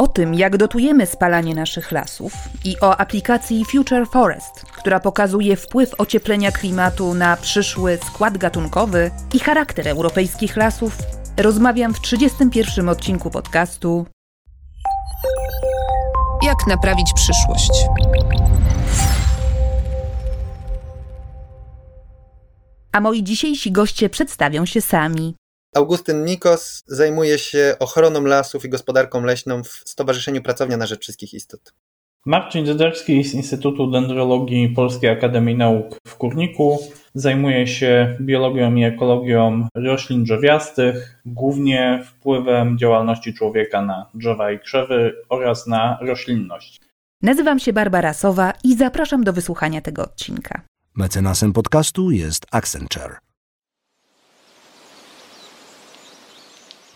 O tym, jak dotujemy spalanie naszych lasów i o aplikacji Future Forest, która pokazuje wpływ ocieplenia klimatu na przyszły skład gatunkowy i charakter europejskich lasów, rozmawiam w 31 odcinku podcastu Jak naprawić przyszłość? A moi dzisiejsi goście przedstawią się sami. Augustyn Nikos zajmuje się ochroną lasów i gospodarką leśną w Stowarzyszeniu Pracownia na Rzecz Wszystkich Istot. Marcin Zederski z Instytutu Dendrologii Polskiej Akademii Nauk w Kurniku zajmuje się biologią i ekologią roślin drzewiastych, głównie wpływem działalności człowieka na drzewa i krzewy oraz na roślinność. Nazywam się Barbara Sowa i zapraszam do wysłuchania tego odcinka. Mecenasem podcastu jest Accenture.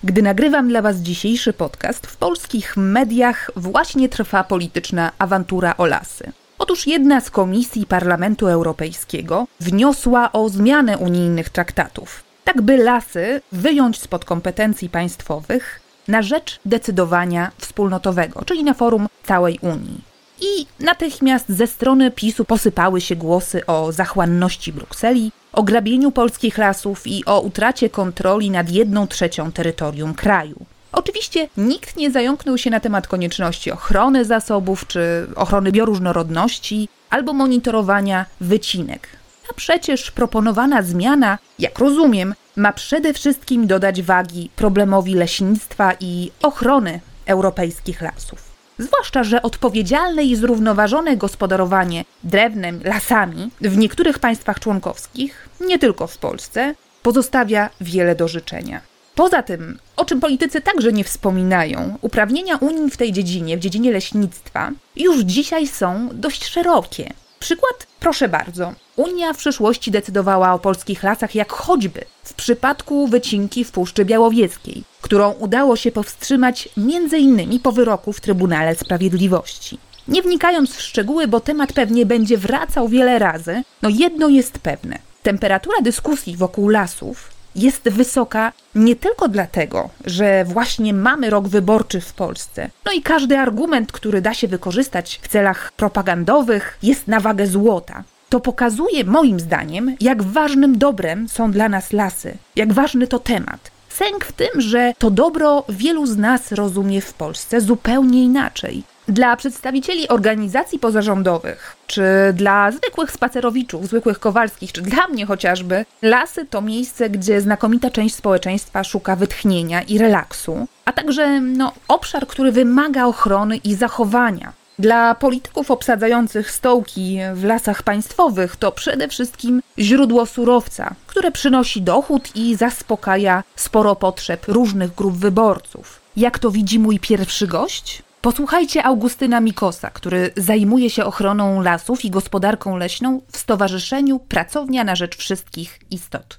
Gdy nagrywam dla Was dzisiejszy podcast, w polskich mediach właśnie trwa polityczna awantura o lasy. Otóż jedna z komisji Parlamentu Europejskiego wniosła o zmianę unijnych traktatów, tak by lasy wyjąć spod kompetencji państwowych na rzecz decydowania wspólnotowego, czyli na forum całej Unii. I natychmiast ze strony PiSu posypały się głosy o zachłanności Brukseli, o grabieniu polskich lasów i o utracie kontroli nad jedną trzecią terytorium kraju. Oczywiście nikt nie zająknął się na temat konieczności ochrony zasobów czy ochrony bioróżnorodności albo monitorowania wycinek. A przecież proponowana zmiana, jak rozumiem, ma przede wszystkim dodać wagi problemowi leśnictwa i ochrony europejskich lasów. Zwłaszcza, że odpowiedzialne i zrównoważone gospodarowanie drewnem, lasami w niektórych państwach członkowskich, nie tylko w Polsce, pozostawia wiele do życzenia. Poza tym, o czym politycy także nie wspominają, uprawnienia Unii w tej dziedzinie, w dziedzinie leśnictwa, już dzisiaj są dość szerokie. Przykład, proszę bardzo. Unia w przyszłości decydowała o polskich lasach, jak choćby w przypadku wycinki w Puszczy Białowieskiej, którą udało się powstrzymać m.in. po wyroku w Trybunale Sprawiedliwości. Nie wnikając w szczegóły, bo temat pewnie będzie wracał wiele razy, no jedno jest pewne. Temperatura dyskusji wokół lasów jest wysoka nie tylko dlatego, że właśnie mamy rok wyborczy w Polsce. No i każdy argument, który da się wykorzystać w celach propagandowych, jest na wagę złota. To pokazuje moim zdaniem, jak ważnym dobrem są dla nas lasy, jak ważny to temat. Sęk w tym, że to dobro wielu z nas rozumie w Polsce zupełnie inaczej. Dla przedstawicieli organizacji pozarządowych, czy dla zwykłych spacerowiczów, zwykłych kowalskich, czy dla mnie chociażby, lasy to miejsce, gdzie znakomita część społeczeństwa szuka wytchnienia i relaksu, a także no, obszar, który wymaga ochrony i zachowania. Dla polityków obsadzających stołki w lasach państwowych to przede wszystkim źródło surowca, które przynosi dochód i zaspokaja sporo potrzeb różnych grup wyborców. Jak to widzi mój pierwszy gość? Posłuchajcie Augustyna Mikosa, który zajmuje się ochroną lasów i gospodarką leśną w Stowarzyszeniu Pracownia na Rzecz Wszystkich Istot.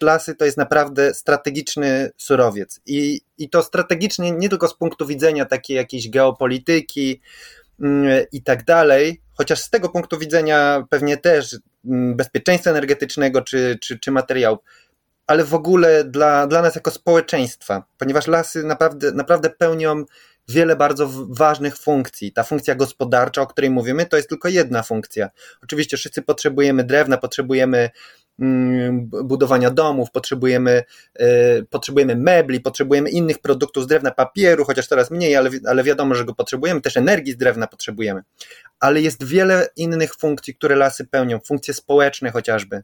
Lasy to jest naprawdę strategiczny surowiec i, i to strategicznie nie tylko z punktu widzenia takiej jakiejś geopolityki yy, i tak dalej, chociaż z tego punktu widzenia pewnie też yy, bezpieczeństwa energetycznego czy, czy, czy materiałów, ale w ogóle dla, dla nas jako społeczeństwa, ponieważ lasy naprawdę, naprawdę pełnią wiele bardzo ważnych funkcji. Ta funkcja gospodarcza, o której mówimy, to jest tylko jedna funkcja. Oczywiście wszyscy potrzebujemy drewna, potrzebujemy budowania domów, potrzebujemy, y, potrzebujemy mebli, potrzebujemy innych produktów z drewna, papieru, chociaż coraz mniej, ale, ale wiadomo, że go potrzebujemy, też energii z drewna potrzebujemy. Ale jest wiele innych funkcji, które lasy pełnią, funkcje społeczne chociażby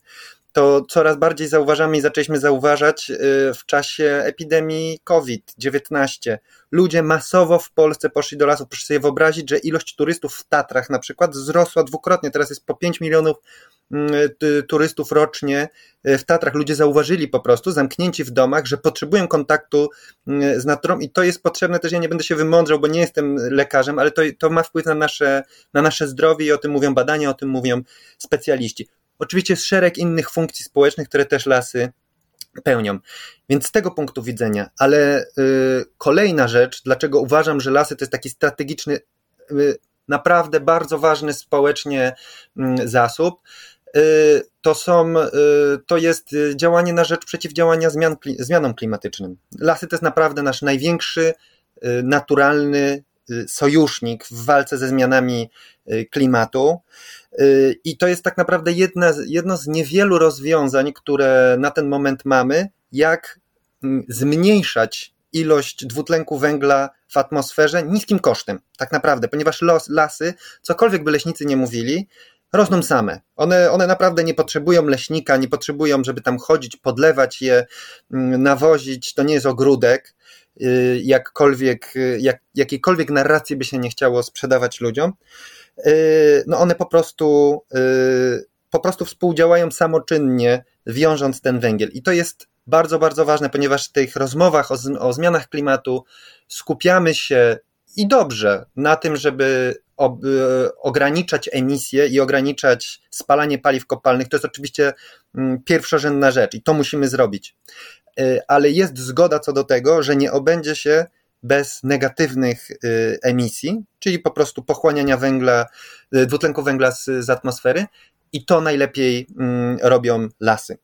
to coraz bardziej zauważamy i zaczęliśmy zauważać y, w czasie epidemii COVID-19. Ludzie masowo w Polsce poszli do lasów. Proszę sobie wyobrazić, że ilość turystów w Tatrach na przykład wzrosła dwukrotnie. Teraz jest po 5 milionów mm, turystów rocznie y, w Tatrach. Ludzie zauważyli po prostu, zamknięci w domach, że potrzebują kontaktu mm, z naturą i to jest potrzebne też. Ja nie będę się wymądrzał, bo nie jestem lekarzem, ale to, to ma wpływ na nasze, na nasze zdrowie i o tym mówią badania, o tym mówią specjaliści. Oczywiście jest szereg innych funkcji społecznych, które też lasy pełnią. Więc z tego punktu widzenia, ale y, kolejna rzecz, dlaczego uważam, że lasy to jest taki strategiczny, y, naprawdę bardzo ważny społecznie y, zasób, to są, to jest działanie na rzecz przeciwdziałania zmian, zmianom klimatycznym. Lasy to jest naprawdę nasz największy naturalny sojusznik w walce ze zmianami klimatu. I to jest tak naprawdę jedna, jedno z niewielu rozwiązań, które na ten moment mamy, jak mm, zmniejszać ilość dwutlenku węgla w atmosferze niskim kosztem, tak naprawdę, ponieważ los, lasy, cokolwiek by leśnicy nie mówili, rosną same. One, one naprawdę nie potrzebują leśnika, nie potrzebują, żeby tam chodzić, podlewać je, mm, nawozić. To nie jest ogródek. Y, jakkolwiek, y, jak, jakiejkolwiek narracji by się nie chciało sprzedawać ludziom. Y, no one po prostu, po prostu współdziałają samoczynnie, wiążąc ten węgiel. I to jest bardzo, bardzo ważne, ponieważ w tych rozmowach o, o zmianach klimatu skupiamy się i dobrze na tym, żeby ob, ograniczać emisję i ograniczać spalanie paliw kopalnych. To jest oczywiście mm, pierwszorzędna rzecz i to musimy zrobić. Y, ale jest zgoda co do tego, że nie obędzie się bez negatywnych y, emisji, czyli po prostu pochłaniania węgla, dwutlenku węgla z, z atmosfery i to najlepiej mm, robią lasy.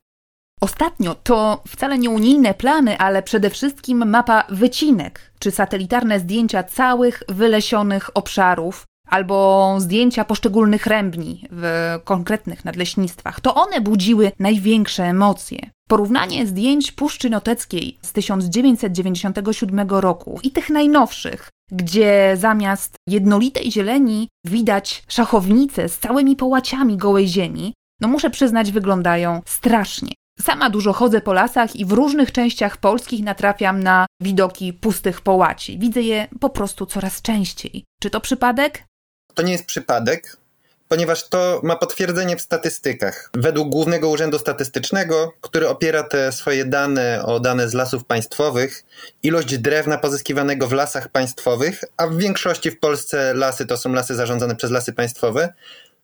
Ostatnio to wcale nie unijne plany, ale przede wszystkim mapa wycinek czy satelitarne zdjęcia całych wylesionych obszarów albo zdjęcia poszczególnych rębni w konkretnych nadleśnictwach. To one budziły największe emocje. Porównanie zdjęć Puszczy Noteckiej z 1997 roku i tych najnowszych, gdzie zamiast jednolitej zieleni widać szachownice z całymi połaciami gołej ziemi, no muszę przyznać, wyglądają strasznie. Sama dużo chodzę po lasach i w różnych częściach polskich natrafiam na widoki pustych połaci. Widzę je po prostu coraz częściej. Czy to przypadek? To nie jest przypadek, ponieważ to ma potwierdzenie w statystykach. Według Głównego Urzędu Statystycznego, który opiera te swoje dane o dane z lasów państwowych, ilość drewna pozyskiwanego w lasach państwowych, a w większości w Polsce lasy to są lasy zarządzane przez lasy państwowe,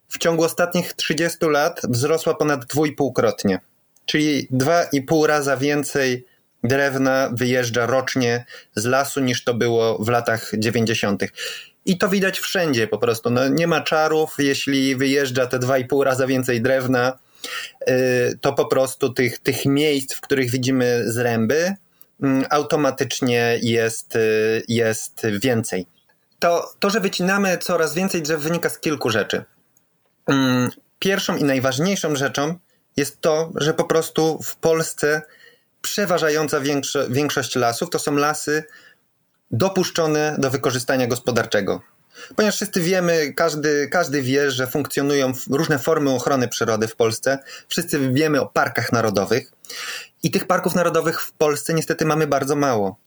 w ciągu ostatnich 30 lat wzrosła ponad dwójpółkrotnie czyli dwa i pół raza więcej drewna wyjeżdża rocznie z lasu niż to było w latach 90. I to widać wszędzie po prostu. No, nie ma czarów, jeśli wyjeżdża te dwa i pół raza więcej drewna, y, to po prostu tych, tych miejsc, w których widzimy zręby, mm, automatycznie jest, y, jest więcej. To, to, że wycinamy coraz więcej drzew, wynika z kilku rzeczy. Mm, pierwszą i najważniejszą rzeczą jest to, że po prostu w Polsce przeważająca większość lasów to są lasy dopuszczone do wykorzystania gospodarczego. Ponieważ wszyscy wiemy, każdy, każdy wie, że funkcjonują różne formy ochrony przyrody w Polsce, wszyscy wiemy o parkach narodowych i tych parków narodowych w Polsce niestety mamy bardzo mało.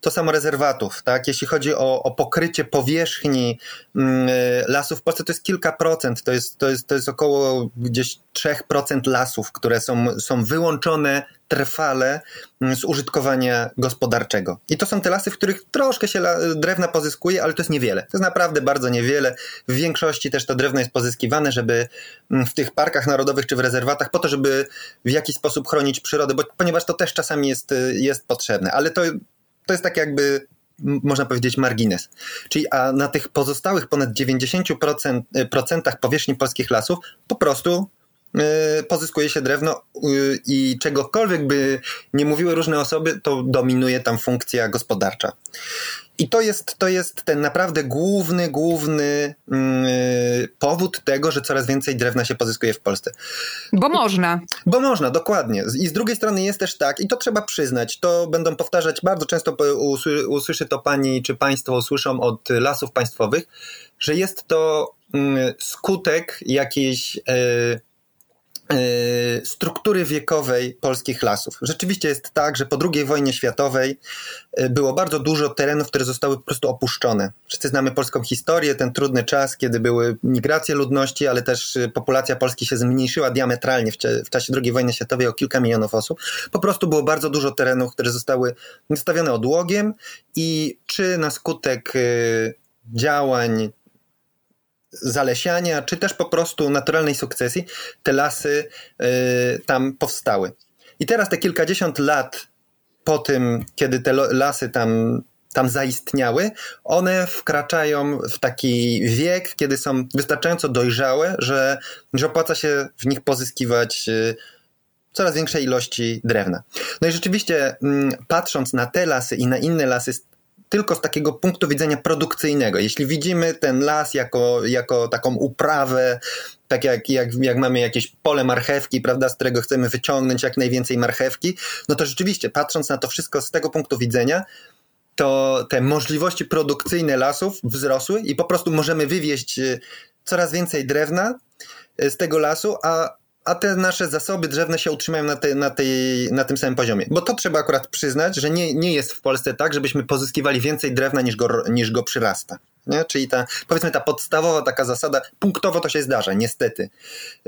To samo rezerwatów, tak? Jeśli chodzi o, o pokrycie powierzchni mm, lasów w Polsce, to jest kilka procent, to jest, to jest, to jest około gdzieś 3% lasów, które są, są wyłączone trwale mm, z użytkowania gospodarczego. I to są te lasy, w których troszkę się drewna pozyskuje, ale to jest niewiele. To jest naprawdę bardzo niewiele. W większości też to drewno jest pozyskiwane, żeby mm, w tych parkach narodowych czy w rezerwatach, po to, żeby w jakiś sposób chronić przyrodę, bo, ponieważ to też czasami jest, jest potrzebne. Ale to, to jest tak jakby można powiedzieć margines. Czyli a na tych pozostałych ponad 90% procentach powierzchni polskich lasów po prostu pozyskuje się drewno y, i czegokolwiek by nie mówiły różne osoby, to dominuje tam funkcja gospodarcza. I to jest, to jest ten naprawdę główny, główny mm, powód tego, że coraz więcej drewna się pozyskuje w Polsce. Bo można. Bo można, dokładnie. I z drugiej strony jest też tak, i to trzeba przyznać, to będą powtarzać, bardzo często usłyszy to pani czy państwo usłyszą od lasów państwowych, że jest to mm, skutek jakiejś e, struktury wiekowej polskich lasów. Rzeczywiście jest tak, że po II wojnie światowej y, było bardzo dużo terenów, które zostały po prostu opuszczone. Wszyscy znamy polską historię, ten trudny czas, kiedy były migracje ludności, ale też y, populacja Polski się zmniejszyła diametralnie w, czasie II wojny światowej o kilka milionów osób. Po prostu było bardzo dużo terenów, które zostały wystawione odłogiem i czy na skutek działań zalesiania, czy też po prostu naturalnej sukcesji, te lasy y, tam powstały. I teraz te kilkadziesiąt lat po tym, kiedy te lasy tam, tam zaistniały, one wkraczają w taki wiek, kiedy są wystarczająco dojrzałe, że, że opłaca się w nich pozyskiwać y, coraz większej ilości drewna. No i rzeczywiście, mm, patrząc na te lasy i na inne lasy tylko z takiego punktu widzenia produkcyjnego. Jeśli widzimy ten las jako, jako taką uprawę, tak jak, jak, jak mamy jakieś pole marchewki, prawda, z którego chcemy wyciągnąć jak najwięcej marchewki, no to rzeczywiście, patrząc na to wszystko z tego punktu widzenia, to te możliwości produkcyjne lasów wzrosły i po prostu możemy wywieźć y, coraz więcej drewna y, z tego lasu, a, a te nasze zasoby drzewne się utrzymają na, te, na, tej, na tym samym poziomie. Bo to trzeba akurat przyznać, że nie, nie jest w Polsce tak, żebyśmy pozyskiwali więcej drewna niż go, niż go przyrasta. Nie? Czyli ta, powiedzmy, ta podstawowa taka zasada, punktowo to się zdarza, niestety,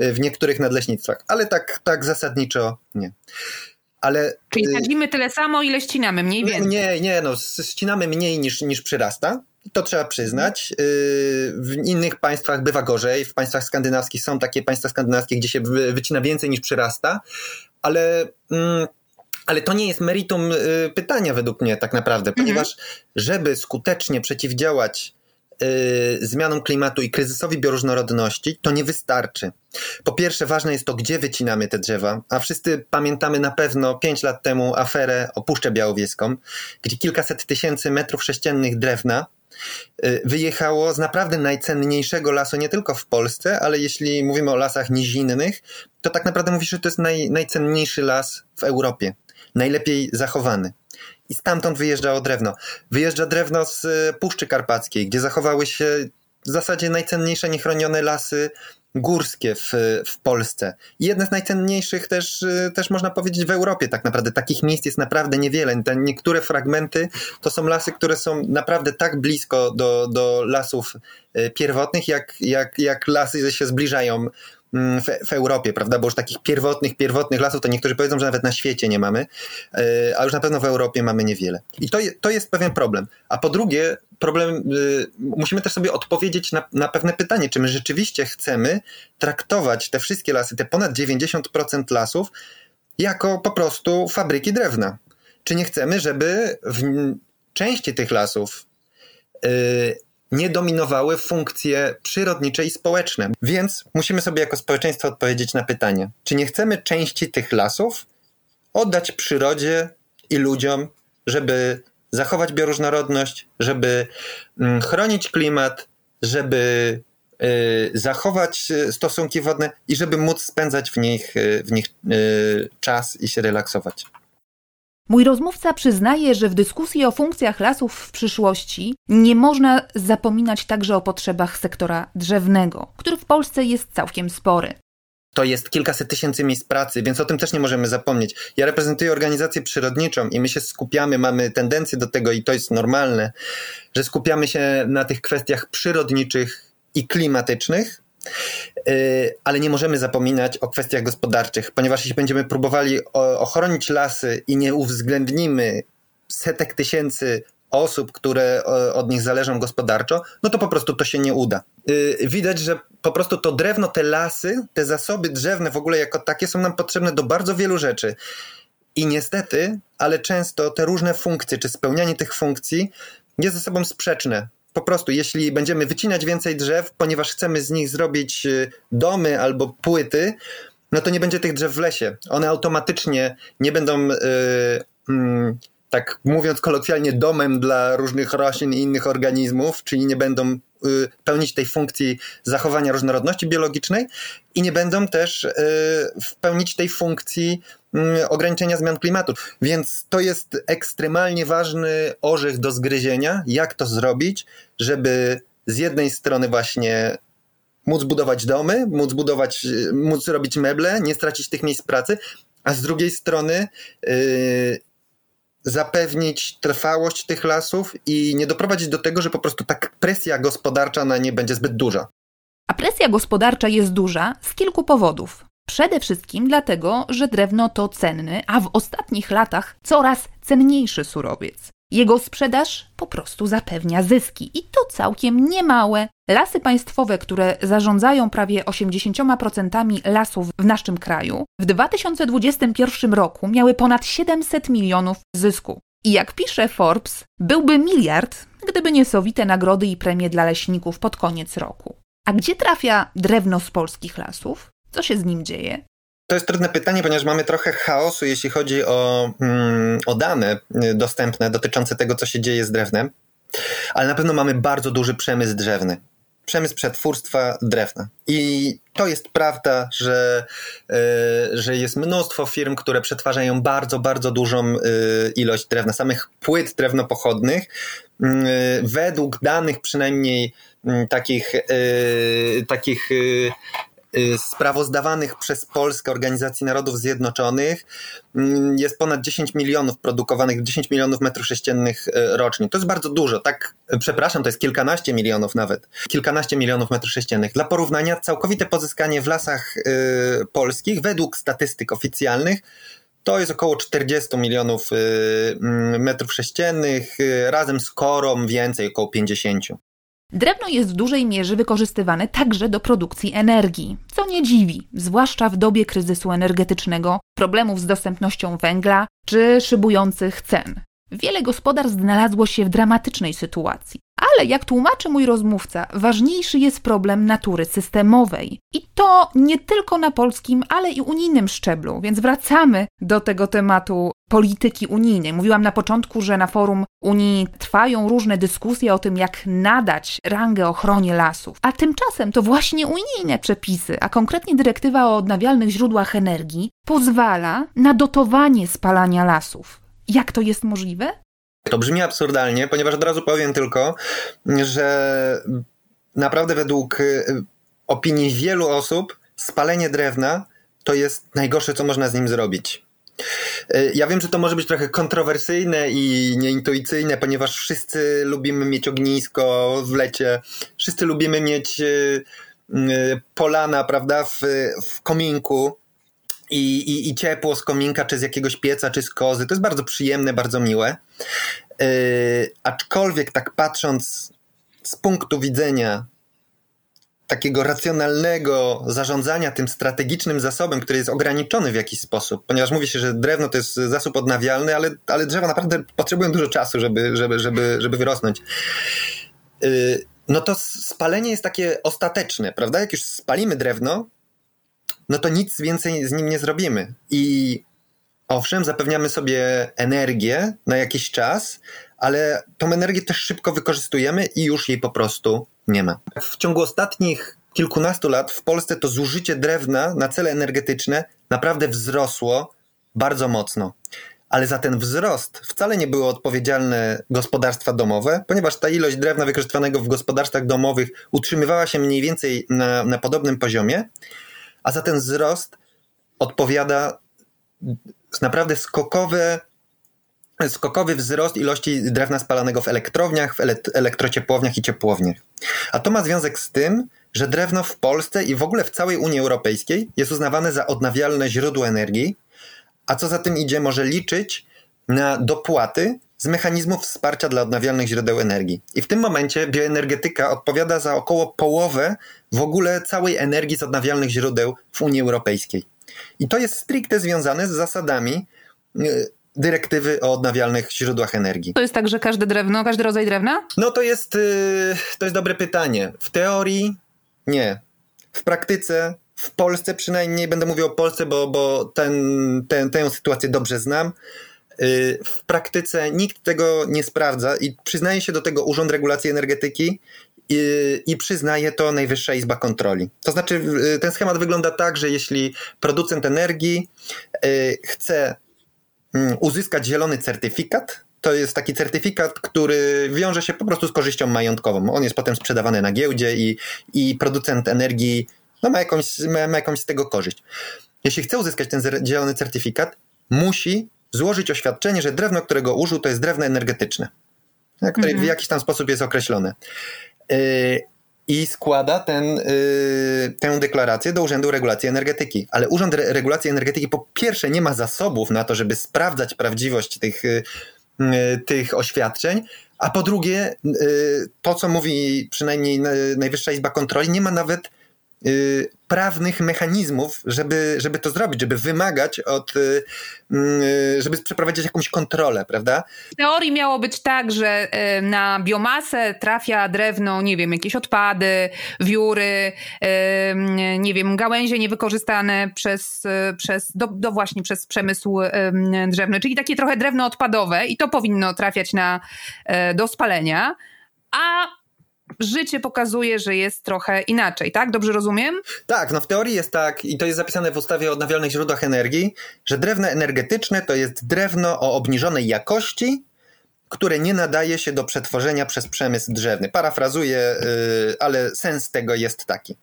y, w niektórych nadleśnictwach, ale tak, tak zasadniczo nie. Ale, Czyli sadzimy tyle samo, ile ścinamy, mniej więcej. Nie, nie, no, ścinamy mniej niż, niż przyrasta. To trzeba przyznać. W innych państwach bywa gorzej. W państwach skandynawskich są takie państwa skandynawskie, gdzie się wycina więcej niż przyrasta, ale. Mm, ale to nie jest meritum pytania według mnie tak naprawdę, mhm. ponieważ żeby skutecznie przeciwdziałać Y, zmianom klimatu i kryzysowi bioróżnorodności, to nie wystarczy. Po pierwsze, ważne jest to, gdzie wycinamy te drzewa, a wszyscy pamiętamy na pewno 5 lat temu aferę o Puszczę Białowieską, gdzie kilkaset tysięcy metrów sześciennych drewna y, wyjechało z naprawdę najcenniejszego lasu nie tylko w Polsce, ale jeśli mówimy o lasach nizinnych, to tak naprawdę mówisz, że to jest naj, najcenniejszy las w Europie, najlepiej zachowany i stamtąd wyjeżdżało drewno. Wyjeżdża drewno z e, Puszczy Karpackiej, gdzie zachowały się w zasadzie najcenniejsze niechronione lasy górskie w, w Polsce. Jedne z najcenniejszych też, e, też można powiedzieć w Europie tak naprawdę. Takich miejsc jest naprawdę niewiele. Te niektóre fragmenty to są lasy, które są naprawdę tak blisko do, do lasów e, pierwotnych, jak, jak, jak lasy się zbliżają w, w, Europie, prawda? Bo już takich pierwotnych, pierwotnych lasów to niektórzy powiedzą, że nawet na świecie nie mamy, e, a już na pewno w Europie mamy niewiele. I to, to jest pewien problem. A po drugie, problem, y, musimy też sobie odpowiedzieć na, na pewne pytanie, czy my rzeczywiście chcemy traktować te wszystkie lasy, te ponad 90% lasów, jako po prostu fabryki drewna. Czy nie chcemy, żeby w części tych lasów y, nie dominowały funkcje przyrodnicze i społeczne. Więc musimy sobie jako społeczeństwo odpowiedzieć na pytanie, czy nie chcemy części tych lasów oddać przyrodzie i ludziom, żeby zachować bioróżnorodność, żeby mm, chronić klimat, żeby y, zachować y, stosunki wodne i żeby móc spędzać w nich, y, w nich czas i się relaksować. Mój rozmówca przyznaje, że w dyskusji o funkcjach lasów w przyszłości nie można zapominać także o potrzebach sektora drzewnego, który w Polsce jest całkiem spory. To jest kilkaset tysięcy miejsc pracy, więc o tym też nie możemy zapomnieć. Ja reprezentuję organizację przyrodniczą i my się skupiamy, mamy tendencję do tego i to jest normalne, że skupiamy się na tych kwestiach przyrodniczych i klimatycznych, ale nie możemy zapominać o kwestiach gospodarczych, ponieważ jeśli będziemy próbowali ochronić lasy i nie uwzględnimy setek tysięcy osób, które od nich zależą gospodarczo, no to po prostu to się nie uda. Y, widać, że po prostu to drewno, te lasy, te zasoby drzewne w ogóle jako takie są nam potrzebne do bardzo wielu rzeczy. I niestety, ale często te różne funkcje, czy spełnianie tych funkcji jest ze sobą sprzeczne po prostu, jeśli będziemy wycinać więcej drzew, ponieważ chcemy z nich zrobić y, domy albo płyty, no to nie będzie tych drzew w lesie. One automatycznie nie będą, yy, tak mówiąc kolokwialnie, domem dla różnych roślin i innych organizmów, czyli nie będą pełnić tej funkcji zachowania różnorodności biologicznej i nie będą też y, pełnić tej funkcji mm, ograniczenia zmian klimatu. Więc to jest ekstremalnie ważny orzech do zgryzienia, jak to zrobić, żeby z jednej strony właśnie móc budować domy, móc budować, móc robić meble, nie stracić tych miejsc pracy, a z drugiej strony yy, zapewnić trwałość tych lasów i nie doprowadzić do tego, że po prostu tak presja gospodarcza na nie będzie zbyt duża. A presja gospodarcza jest duża z kilku powodów. Przede wszystkim dlatego, że drewno to cenny, a w ostatnich latach coraz cenniejszy surowiec. Jego sprzedaż po prostu zapewnia zyski i to całkiem niemałe. Lasy państwowe, które zarządzają prawie 80% lasów w naszym kraju, w 2021 roku miały ponad 700 milionów zysku. I jak pisze Forbes, byłby miliard, gdyby nie sowite nagrody i premie dla leśników pod koniec roku. A gdzie trafia drewno z polskich lasów? Co się z nim dzieje? To jest trudne pytanie, ponieważ mamy trochę chaosu, jeśli chodzi o, mm, o dane dostępne dotyczące tego, co się dzieje z drewnem, ale na pewno mamy bardzo duży przemysł drzewny przemysł przetwórstwa drewna. I to jest prawda, że, e, że jest mnóstwo firm, które przetwarzają bardzo, bardzo dużą e, ilość drewna, samych płyt drewnopochodnych. Według danych przynajmniej takich, takich Y, sprawozdawanych przez Polskę Organizacji Narodów Zjednoczonych mm, jest ponad 10 milionów produkowanych, 10 milionów metrów sześciennych y, rocznie. To jest bardzo dużo, tak, przepraszam, to jest kilkanaście milionów nawet, kilkanaście milionów metrów sześciennych. Dla porównania, całkowite pozyskanie w lasach y, polskich, według statystyk oficjalnych, to jest około 40 milionów metrów sześciennych, razem z korą więcej, około 50. Drewno jest w dużej mierze wykorzystywane także do produkcji energii, co nie dziwi, zwłaszcza w dobie kryzysu energetycznego, problemów z dostępnością węgla czy szybujących cen. Wiele gospodarstw znalazło się w dramatycznej sytuacji. Ale jak tłumaczy mój rozmówca, ważniejszy jest problem natury systemowej. I to nie tylko na polskim, ale i unijnym szczeblu, więc wracamy do tego tematu polityki unijnej. Mówiłam na początku, że na forum Unii trwają różne dyskusje o tym, jak nadać rangę ochronie lasów. A tymczasem to właśnie unijne przepisy, a konkretnie dyrektywa o odnawialnych źródłach energii, pozwala na dotowanie spalania lasów. Jak to jest możliwe? To brzmi absurdalnie, ponieważ od razu powiem tylko, że naprawdę według y, opinii wielu osób spalenie drewna to jest najgorsze, co można z nim zrobić. Y, ja wiem, że to może być trochę kontrowersyjne i nieintuicyjne, ponieważ wszyscy lubimy mieć ognisko w lecie, wszyscy lubimy mieć y, polana, prawda, w, w kominku i, i, i ciepło z kominka, czy z jakiegoś pieca, czy z kozy. To jest bardzo przyjemne, bardzo miłe. Yy, aczkolwiek tak patrząc z punktu widzenia takiego racjonalnego zarządzania tym strategicznym zasobem, który jest ograniczony w jakiś sposób, ponieważ mówi się, że drewno to jest zasób odnawialny, ale, ale drzewa naprawdę potrzebują dużo czasu, żeby, żeby, żeby, żeby wyrosnąć. Yy, no to spalenie jest takie ostateczne, prawda? Jak już spalimy drewno, no to nic więcej z nim nie zrobimy. I owszem, zapewniamy sobie energię na jakiś czas, ale tą energię też szybko wykorzystujemy i już jej po prostu nie ma. W ciągu ostatnich kilkunastu lat w Polsce to zużycie drewna na cele energetyczne naprawdę wzrosło bardzo mocno. Ale za ten wzrost wcale nie były odpowiedzialne gospodarstwa domowe, ponieważ ta ilość drewna wykorzystywanego w gospodarstwach domowych utrzymywała się mniej więcej na, na podobnym poziomie, a za ten wzrost odpowiada naprawdę skokowy, skokowy wzrost ilości drewna spalanego w elektrowniach, w elektrociepłowniach i ciepłowniach. A to ma związek z tym, że drewno w Polsce i w ogóle w całej Unii Europejskiej jest uznawane za odnawialne źródło energii, a co za tym idzie, może liczyć na dopłaty z mechanizmów wsparcia dla odnawialnych źródeł energii. I w tym momencie bioenergetyka odpowiada za około połowę w ogóle całej energii z odnawialnych źródeł w Unii Europejskiej. I to jest stricte związane z zasadami y, dyrektywy o odnawialnych źródłach energii. To jest tak, że każde drewno, każdy rodzaj drewna? No to jest, y, to jest dobre pytanie. W teorii nie. W praktyce, w Polsce przynajmniej, będę mówił o Polsce, bo, bo ten, ten, tę sytuację dobrze znam. Y, w praktyce nikt tego nie sprawdza i przyznaje się do tego Urząd Regulacji Energetyki i, i przyznaje to Najwyższa Izba Kontroli. To znaczy, y, ten schemat wygląda tak, że jeśli producent energii y, chce mm, uzyskać zielony certyfikat, to jest taki certyfikat, który wiąże się po prostu z korzyścią majątkową. On jest potem sprzedawany na giełdzie i, i producent energii no, ma, jakąś, ma, ma jakąś z tego korzyść. Jeśli chce uzyskać ten zielony certyfikat, musi złożyć oświadczenie, że drewno, którego użył, to jest drewno energetyczne, które mhm. w jakiś tam sposób jest określone. Yy, I składa ten, yy, tę deklarację do Urzędu Regulacji Energetyki. Ale Urząd Re Regulacji Energetyki po pierwsze nie ma zasobów na to, żeby sprawdzać prawdziwość tych, yy, tych oświadczeń, a po drugie, to co mówi przynajmniej Najwyższa Izba Kontroli, nie ma nawet y, prawnych mechanizmów, żeby, żeby to zrobić, żeby wymagać od, y, y, żeby przeprowadzić jakąś kontrolę, prawda? W teorii miało być tak, że na biomasę trafia drewno, nie wiem, jakieś odpady, wióry, nie wiem, gałęzie niewykorzystane przez, przez do, do właśnie przez przemysł drzewny, czyli takie trochę drewno odpadowe i to powinno trafiać na, do spalenia, a życie pokazuje, że jest trochę inaczej, tak? Dobrze rozumiem? Tak, no w teorii jest tak, i to jest zapisane w ustawie o odnawialnych źródłach energii, że drewno energetyczne to jest drewno o obniżonej jakości, które nie nadaje się do przetworzenia przez przemysł drzewny. Parafrazuję, yy, ale sens tego jest taki.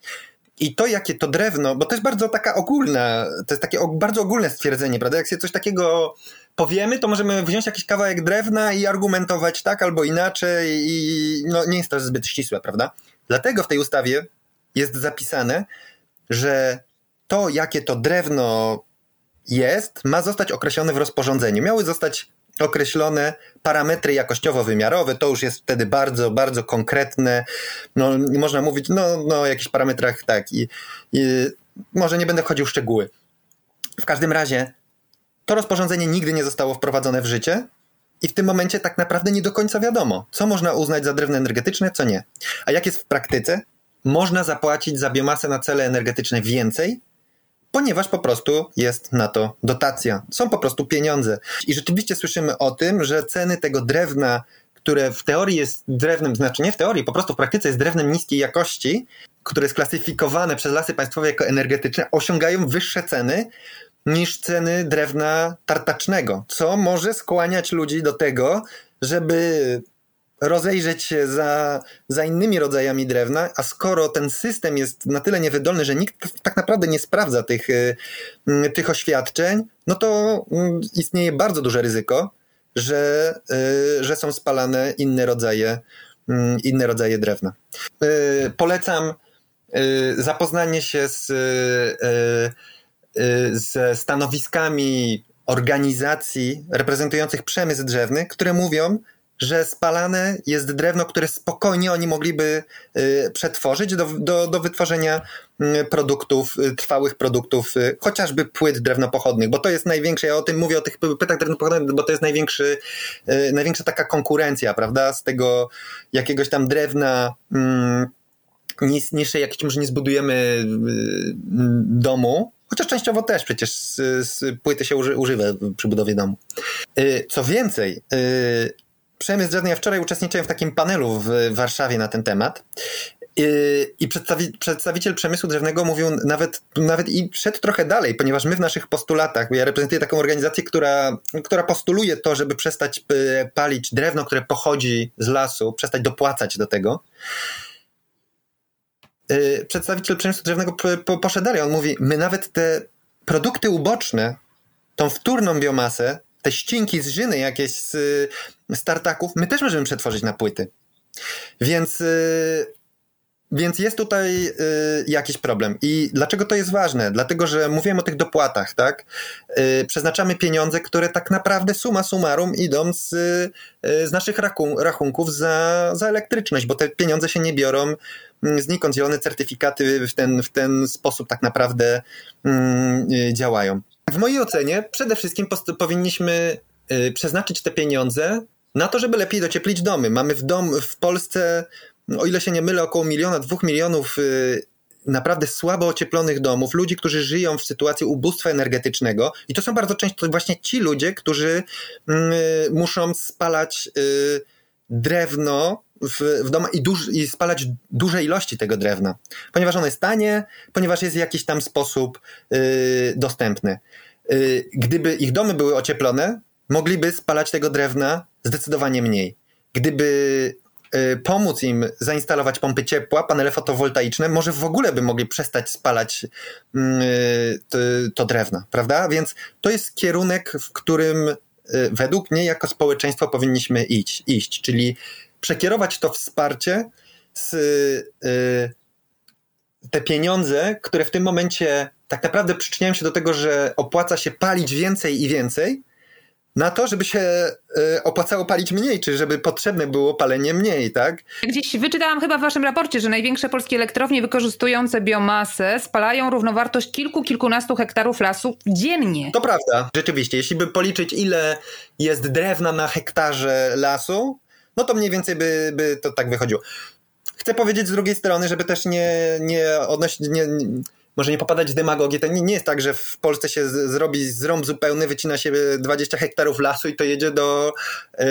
I to, jakie to drewno, bo to jest bardzo taka ogólna, to jest takie bardzo ogólne stwierdzenie, prawda? Jak się coś takiego powiemy, to możemy wziąć jakiś kawałek drewna i argumentować tak albo inaczej i no, nie jest to zbyt ścisłe, prawda? Dlatego w tej ustawie jest zapisane, że to, jakie to drewno jest, ma zostać określone w rozporządzeniu. Miały zostać określone parametry jakościowo-wymiarowe, to już jest wtedy bardzo, bardzo konkretne. No, można mówić no, no, o jakichś parametrach tak i, i może nie będę wchodził w szczegóły. W każdym razie to rozporządzenie nigdy nie zostało wprowadzone w życie i w tym momencie tak naprawdę nie do końca wiadomo, co można uznać za drewno energetyczne, co nie. A jak jest w praktyce? Można zapłacić za biomasę na cele energetyczne więcej, ponieważ po prostu jest na to dotacja. Są po prostu pieniądze. I rzeczywiście słyszymy o tym, że ceny tego drewna, które w teorii jest drewnem, znaczy nie w teorii, po prostu w praktyce jest drewnem niskiej jakości, które jest klasyfikowane przez lasy państwowe jako energetyczne, osiągają wyższe ceny niż ceny drewna tartacznego, co może skłaniać ludzi do tego, żeby rozejrzeć się za, za innymi rodzajami drewna, a skoro ten system jest na tyle niewydolny, że nikt tak naprawdę nie sprawdza tych, y, y, tych oświadczeń, no to mm, istnieje bardzo duże ryzyko, że, y, że są spalane inne rodzaje, mm, inne rodzaje drewna. Polecam zapoznanie się z, ze stanowiskami organizacji reprezentujących przemysł drzewny, które mówią, że spalane jest drewno, które spokojnie oni mogliby y, przetworzyć do, do, do wytworzenia y, produktów, y, trwałych produktów, chociażby płyt drewnopochodnych, bo to jest największe, ja o tym mówię, o tych płytach drewnopochodnych, bo to jest największy, największa taka konkurencja, prawda, z tego jakiegoś tam drewna mm, niższej jakiejś może nie zbudujemy domu, Chociaż częściowo też przecież z, z płyty się uży, używa przy budowie domu. Co więcej, Przemysł Drzewny, ja wczoraj uczestniczyłem w takim panelu w Warszawie na ten temat. I przedstawi, przedstawiciel przemysłu drzewnego mówił nawet, nawet i szedł trochę dalej, ponieważ my w naszych postulatach, ja reprezentuję taką organizację, która, która postuluje to, żeby przestać palić drewno, które pochodzi z lasu, przestać dopłacać do tego. Y, przedstawiciel przemysłu drzewnego poszedł dalej. On mówi: My nawet te produkty uboczne, tą wtórną biomasę, te ścinki z żyny jakieś z, z tartaków, my też możemy przetworzyć na płyty. Więc, y, więc jest tutaj y, jakiś problem. I dlaczego to jest ważne? Dlatego, że mówiłem o tych dopłatach, tak? Y, przeznaczamy pieniądze, które tak naprawdę suma summarum idą z, z naszych rachunków za, za elektryczność, bo te pieniądze się nie biorą mm, znikąd. Zielone certyfikaty w ten, w ten sposób tak naprawdę mm, działają. W mojej ocenie przede wszystkim powinniśmy y, przeznaczyć te pieniądze na to, żeby lepiej docieplić domy. Mamy w, dom, w Polsce, o ile się nie mylę, około miliona, dwóch milionów y, naprawdę słabo ocieplonych domów, ludzi, którzy żyją w sytuacji ubóstwa energetycznego i to są bardzo często właśnie ci ludzie, którzy y, muszą spalać drewno w, w i, duż, i spalać duże ilości tego drewna, ponieważ ono jest tanie, ponieważ jest w jakiś tam sposób yy, dostępny. Yy, gdyby ich domy były ocieplone, mogliby spalać tego drewna zdecydowanie mniej. Gdyby yy, pomóc im zainstalować pompy ciepła, panele fotowoltaiczne, może w ogóle by mogli przestać spalać yy, to, to drewno, prawda? Więc to jest kierunek, w którym y, według mnie jako społeczeństwo powinniśmy iść, iść czyli przekierować to wsparcie z y, te pieniądze, które w tym momencie tak naprawdę przyczyniają się do tego, że opłaca się palić więcej i więcej, na to, żeby się y, opłacało palić mniej, czy żeby potrzebne było palenie mniej, tak? Gdzieś wyczytałam chyba w waszym raporcie, że największe polskie elektrownie wykorzystujące biomasę spalają równowartość kilku, kilkunastu hektarów lasu dziennie. To prawda, rzeczywiście. Jeśli by policzyć, ile jest drewna na hektarze lasu, no to mniej więcej by, by to tak wychodziło. Chcę powiedzieć z drugiej strony, żeby też nie, nie odnosić, nie, może nie popadać w demagogię, to nie, nie jest tak, że w Polsce się z, zrobi zrąb zupełny, wycina się 20 hektarów lasu i to jedzie do, yy,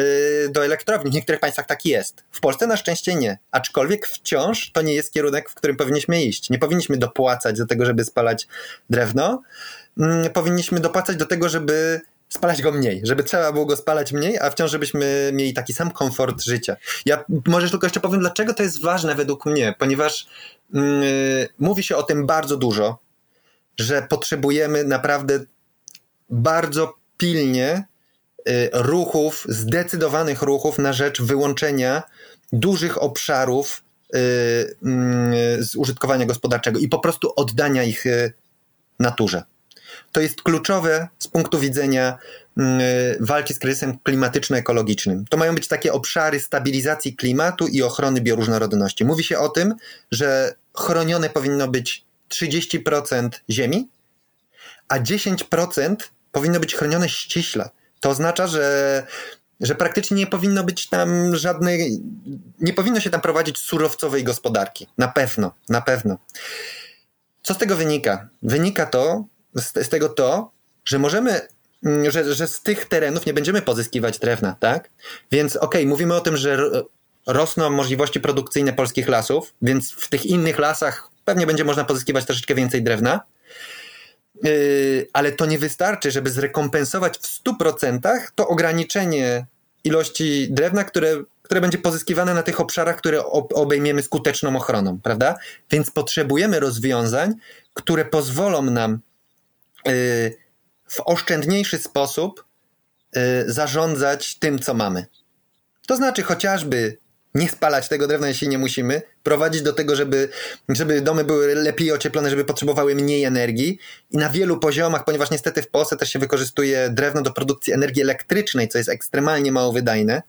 do elektrowni. W niektórych państwach tak jest. W Polsce na szczęście nie. Aczkolwiek wciąż to nie jest kierunek, w którym powinniśmy iść. Nie powinniśmy dopłacać do tego, żeby spalać drewno. Yy, powinniśmy dopłacać do tego, żeby spalać go mniej, żeby trzeba było go spalać mniej, a wciąż żebyśmy mieli taki sam komfort życia. Ja może tylko jeszcze powiem, dlaczego to jest ważne według mnie, ponieważ yy, mówi się o tym bardzo dużo, że potrzebujemy naprawdę bardzo pilnie yy, ruchów, zdecydowanych ruchów na rzecz wyłączenia dużych obszarów yy, z użytkowania gospodarczego i po prostu oddania ich y, naturze to jest kluczowe punktu widzenia mm, walki z kryzysem klimatyczno-ekologicznym. To mają być takie obszary stabilizacji klimatu i ochrony bioróżnorodności. Mówi się o tym, że chronione powinno być 30% ziemi, a 10% powinno być chronione ściśle. To oznacza, że, że praktycznie nie powinno być tam żadnej, nie powinno się tam prowadzić surowcowej gospodarki. Na pewno, na pewno. Co z tego wynika? Wynika to, z, z tego to, że możemy mm, że, że z tych terenów nie będziemy pozyskiwać drewna, tak? Więc okej, okay, mówimy o tym, że rosną możliwości produkcyjne polskich lasów, więc w tych innych lasach pewnie będzie można pozyskiwać troszeczkę więcej drewna, yy, ale to nie wystarczy, żeby zrekompensować w 100% to ograniczenie ilości drewna, które, które będzie pozyskiwane na tych obszarach, które obejmiemy skuteczną ochroną, prawda? Więc potrzebujemy rozwiązań, które pozwolą nam Y, w oszczędniejszy sposób y, zarządzać tym, co mamy. To znaczy chociażby nie spalać tego drewna, jeśli nie musimy, prowadzić do tego, żeby, żeby domy były lepiej ocieplone, żeby potrzebowały mniej energii i na wielu poziomach, ponieważ niestety w Polsce też się wykorzystuje drewno do produkcji energii elektrycznej, co jest ekstremalnie mało wydajne,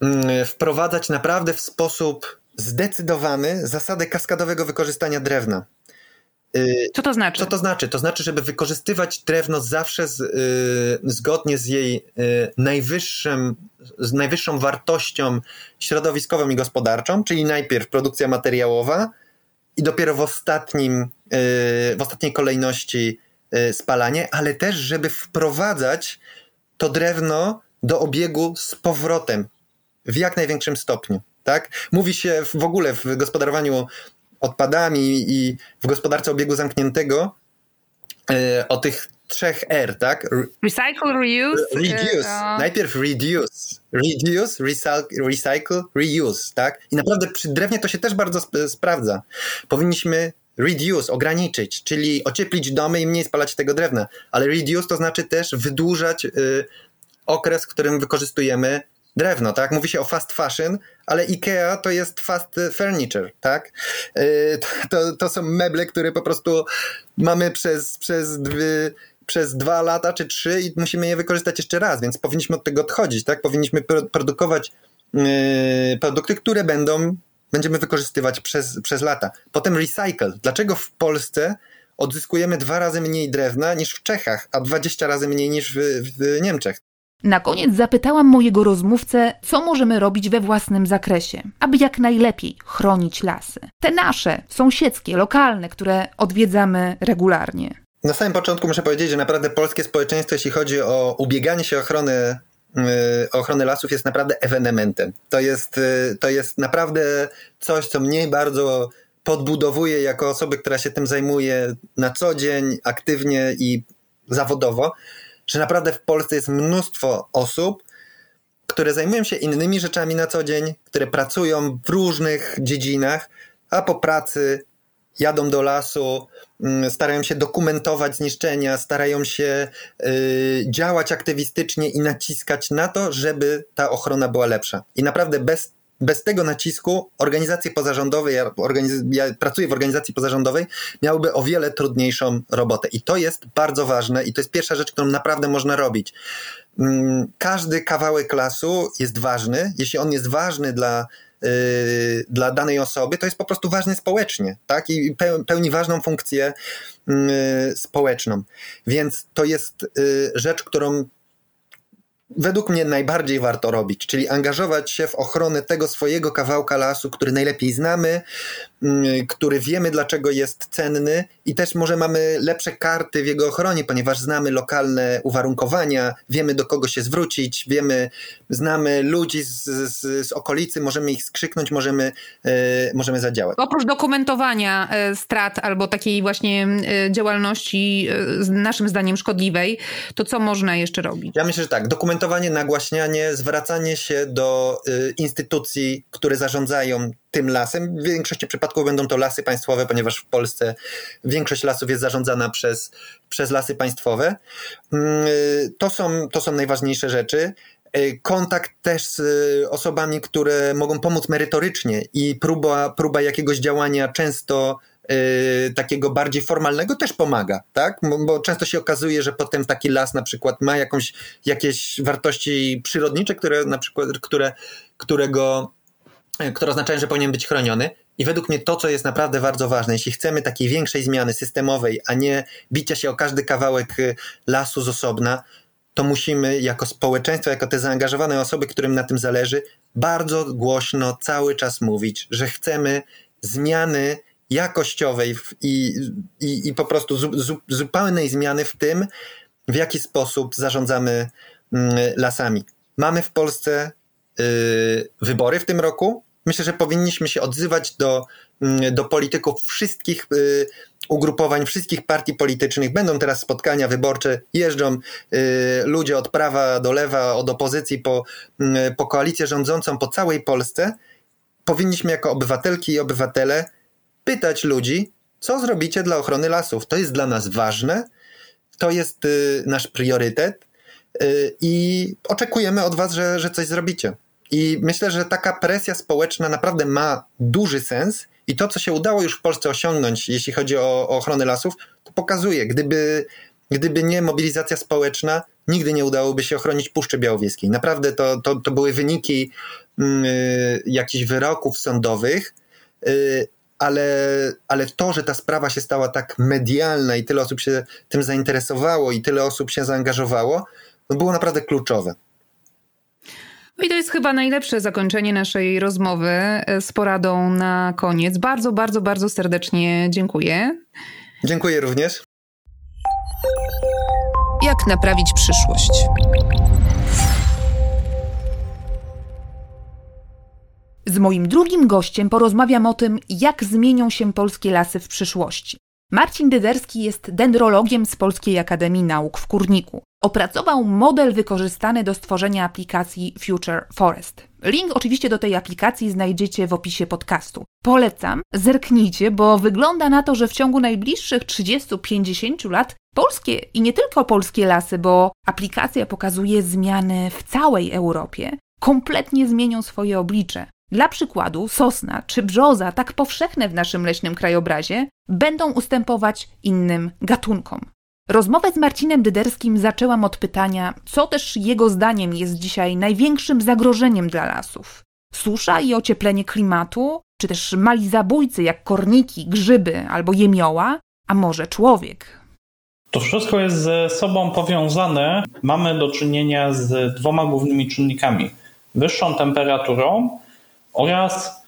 mm, wprowadzać naprawdę w sposób zdecydowany zasadę kaskadowego wykorzystania drewna. Y, Co to znaczy? Co to znaczy? To znaczy, żeby wykorzystywać drewno zawsze z, y, zgodnie z jej y, najwyższym, z najwyższą wartością środowiskową i gospodarczą, czyli najpierw produkcja materiałowa i dopiero w ostatnim, y, w ostatniej kolejności spalanie, ale też, żeby wprowadzać to drewno do obiegu z powrotem w jak największym stopniu. Tak? Mówi się w ogóle w gospodarowaniu odpadami i w gospodarce obiegu zamkniętego e, o tych trzech R, tak? Recycle, reuse. Reduce. Uh... Najpierw reduce. Reduce, recycle, recycle, reuse, tak? I naprawdę przy drewnie to się też bardzo sp sprawdza. Powinniśmy reduce, ograniczyć, czyli ocieplić domy i mniej spalać tego drewna. Ale reduce to znaczy też wydłużać y, okres, w którym wykorzystujemy drewno, tak? Mówi się o fast fashion, ale IKEA to jest fast furniture, tak? Y, to, to są meble, które po prostu mamy przez, przez, dwie, przez dwa lata czy trzy i musimy je wykorzystać jeszcze raz, więc powinniśmy od tego odchodzić, tak? Powinniśmy produkować yy, produkty, które będą, będziemy wykorzystywać przez, przez lata. Potem recycle. Dlaczego w Polsce odzyskujemy dwa razy mniej drewna niż w Czechach, a 20 razy mniej niż w, w Niemczech? Na koniec zapytałam mojego rozmówcę, co możemy robić we własnym zakresie, aby jak najlepiej chronić lasy. Te nasze, sąsiedzkie, lokalne, które odwiedzamy regularnie. Na samym początku muszę powiedzieć, że naprawdę polskie społeczeństwo, jeśli chodzi o ubieganie się o ochronę, yy, o ochronę lasów, jest naprawdę ewenementem. To jest, yy, to jest naprawdę coś, co mnie bardzo podbudowuje jako osoby, która się tym zajmuje na co dzień, aktywnie i zawodowo że naprawdę w Polsce jest mnóstwo osób, które zajmują się innymi rzeczami na co dzień, które pracują w różnych dziedzinach, a po pracy jadą do lasu, mm, starają się dokumentować zniszczenia, starają się y, działać aktywistycznie i naciskać na to, żeby ta ochrona była lepsza. I naprawdę bez bez tego nacisku organizacje pozarządowe, ja, organiz, ja pracuję w organizacji pozarządowej, miałyby o wiele trudniejszą robotę. I to jest bardzo ważne i to jest pierwsza rzecz, którą naprawdę można robić. Mm, każdy kawałek lasu jest ważny. Jeśli on jest ważny dla yy, dla danej osoby, to jest po prostu ważny społecznie, tak? I pełni ważną funkcję yy, społeczną. Więc to jest yy, rzecz, którą według mnie najbardziej warto robić, czyli angażować się w ochronę tego swojego kawałka lasu, który najlepiej znamy, który wiemy dlaczego jest cenny i też może mamy lepsze karty w jego ochronie, ponieważ znamy lokalne uwarunkowania, wiemy do kogo się zwrócić, wiemy, znamy ludzi z, z, z okolicy, możemy ich skrzyknąć, możemy, e, możemy zadziałać. Oprócz dokumentowania e, strat albo takiej właśnie e, działalności naszym zdaniem szkodliwej, to co można jeszcze robić? Ja myślę, że tak, dokumentowanie, nagłaśnianie, zwracanie się do instytucji, które zarządzają tym lasem. W większości przypadków będą to lasy państwowe, ponieważ w Polsce większość lasów jest zarządzana przez, przez lasy państwowe. Mm, to są, to są najważniejsze rzeczy y, kontakt też z osobami, które mogą pomóc merytorycznie i próba, próba jakiegoś działania często Yy, takiego bardziej formalnego też pomaga, tak? Bo często się okazuje, że potem taki las na przykład ma jakąś, jakieś wartości przyrodnicze, które na przykład, które, którego, które oznaczają, że powinien być chroniony. I według mnie to, co jest naprawdę bardzo ważne, jeśli chcemy takiej większej zmiany systemowej, a nie bicia się o każdy kawałek y, lasu z osobna, to musimy jako społeczeństwo, jako te zaangażowane osoby, którym na tym zależy, bardzo głośno cały czas mówić, że chcemy zmiany jakościowej i, i, i po prostu zu, zu, zupełnej zmiany w tym, w jaki sposób zarządzamy mm, lasami. Mamy w Polsce y, wybory w tym roku. Myślę, że powinniśmy się odzywać do, mm, do polityków wszystkich y, ugrupowań, wszystkich partii politycznych. Będą teraz spotkania wyborcze, jeżdżą y, ludzie od prawa do lewa, od opozycji po, po koalicję rządzącą po całej Polsce. Powinniśmy jako obywatelki i obywatele pytać ludzi, co zrobicie dla ochrony lasów. To jest dla nas ważne, to jest y, nasz priorytet i oczekujemy od Was, że, że coś zrobicie. I myślę, że taka presja społeczna naprawdę ma duży sens i to, co się udało już w Polsce osiągnąć, jeśli chodzi o, o ochronę lasów, to pokazuje, gdyby, gdyby nie mobilizacja społeczna, nigdy nie udałoby się ochronić Puszczy Białowieskiej. Naprawdę to, to, to były wyniki y, jakichś wyroków sądowych, y, ale, ale to, że ta sprawa się stała tak medialna i tyle osób się tym zainteresowało i tyle osób się zaangażowało, no było naprawdę kluczowe. No i to jest chyba najlepsze zakończenie naszej rozmowy e, z poradą na koniec. Bardzo, bardzo, bardzo serdecznie dziękuję. Dziękuję również. Jak naprawić przyszłość? Z moim drugim gościem porozmawiam o tym, jak zmienią się polskie lasy w przyszłości. Marcin Dyderski jest dendrologiem z Polskiej Akademii Nauk w Kurniku. Opracował model wykorzystany do stworzenia aplikacji Future Forest. Link oczywiście do tej aplikacji znajdziecie w opisie podcastu. Polecam, zerknijcie, bo wygląda na to, że w ciągu najbliższych 30-50 lat polskie i nie tylko polskie lasy, bo aplikacja pokazuje zmiany w całej Europie, kompletnie zmienią swoje oblicze. Dla przykładu sosna czy brzoza, tak powszechne w naszym leśnym krajobrazie, będą ustępować innym gatunkom. Rozmowę z Marcinem Dyderskim zaczęłam od pytania, co też jego zdaniem jest dzisiaj największym zagrożeniem dla lasów. Susza i ocieplenie klimatu, czy też mali zabójcy jak korniki, grzyby albo jemioła, a może człowiek. To wszystko jest ze sobą powiązane. Mamy do czynienia z dwoma głównymi czynnikami: wyższą temperaturą oraz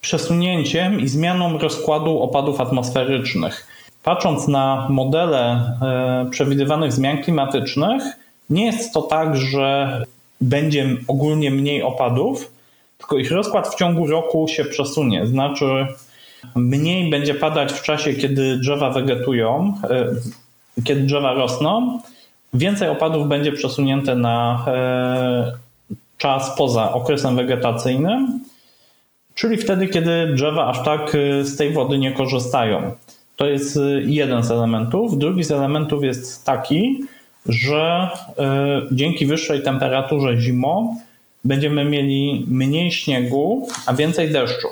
przesunięciem i zmianą rozkładu opadów atmosferycznych. Patrząc na modele e, przewidywanych zmian klimatycznych, nie jest to tak, że będzie ogólnie mniej opadów, tylko ich rozkład w ciągu roku się przesunie. Znaczy, mniej będzie padać w czasie, kiedy drzewa wegetują, e, kiedy drzewa rosną, więcej opadów będzie przesunięte na e, czas poza okresem wegetacyjnym czyli wtedy, kiedy drzewa aż tak z tej wody nie korzystają. To jest y, jeden z elementów. Drugi z elementów jest taki, że y, dzięki wyższej temperaturze zimą będziemy mieli mniej śniegu, a więcej deszczu.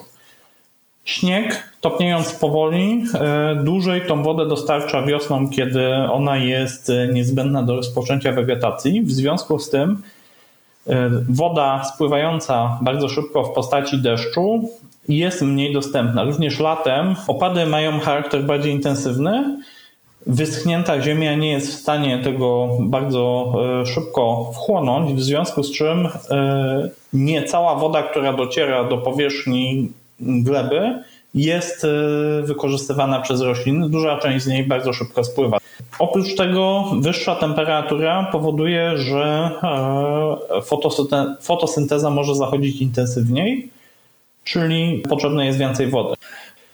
Śnieg, topniejąc powoli, e, dłużej tą wodę dostarcza wiosną, kiedy ona jest niezbędna do rozpoczęcia wegetacji. W związku z tym woda spływająca bardzo szybko w postaci deszczu jest mniej dostępna. Również latem opady mają charakter bardziej intensywny. Wyschnięta ziemia nie jest w stanie tego bardzo e, szybko wchłonąć, w związku z czym nie cała woda, która dociera do powierzchni gleby jest e, wykorzystywana przez rośliny. Duża część z niej bardzo szybko spływa. Oprócz tego wyższa temperatura powoduje, że e, fotosynteza może zachodzić intensywniej, czyli potrzebne jest więcej wody.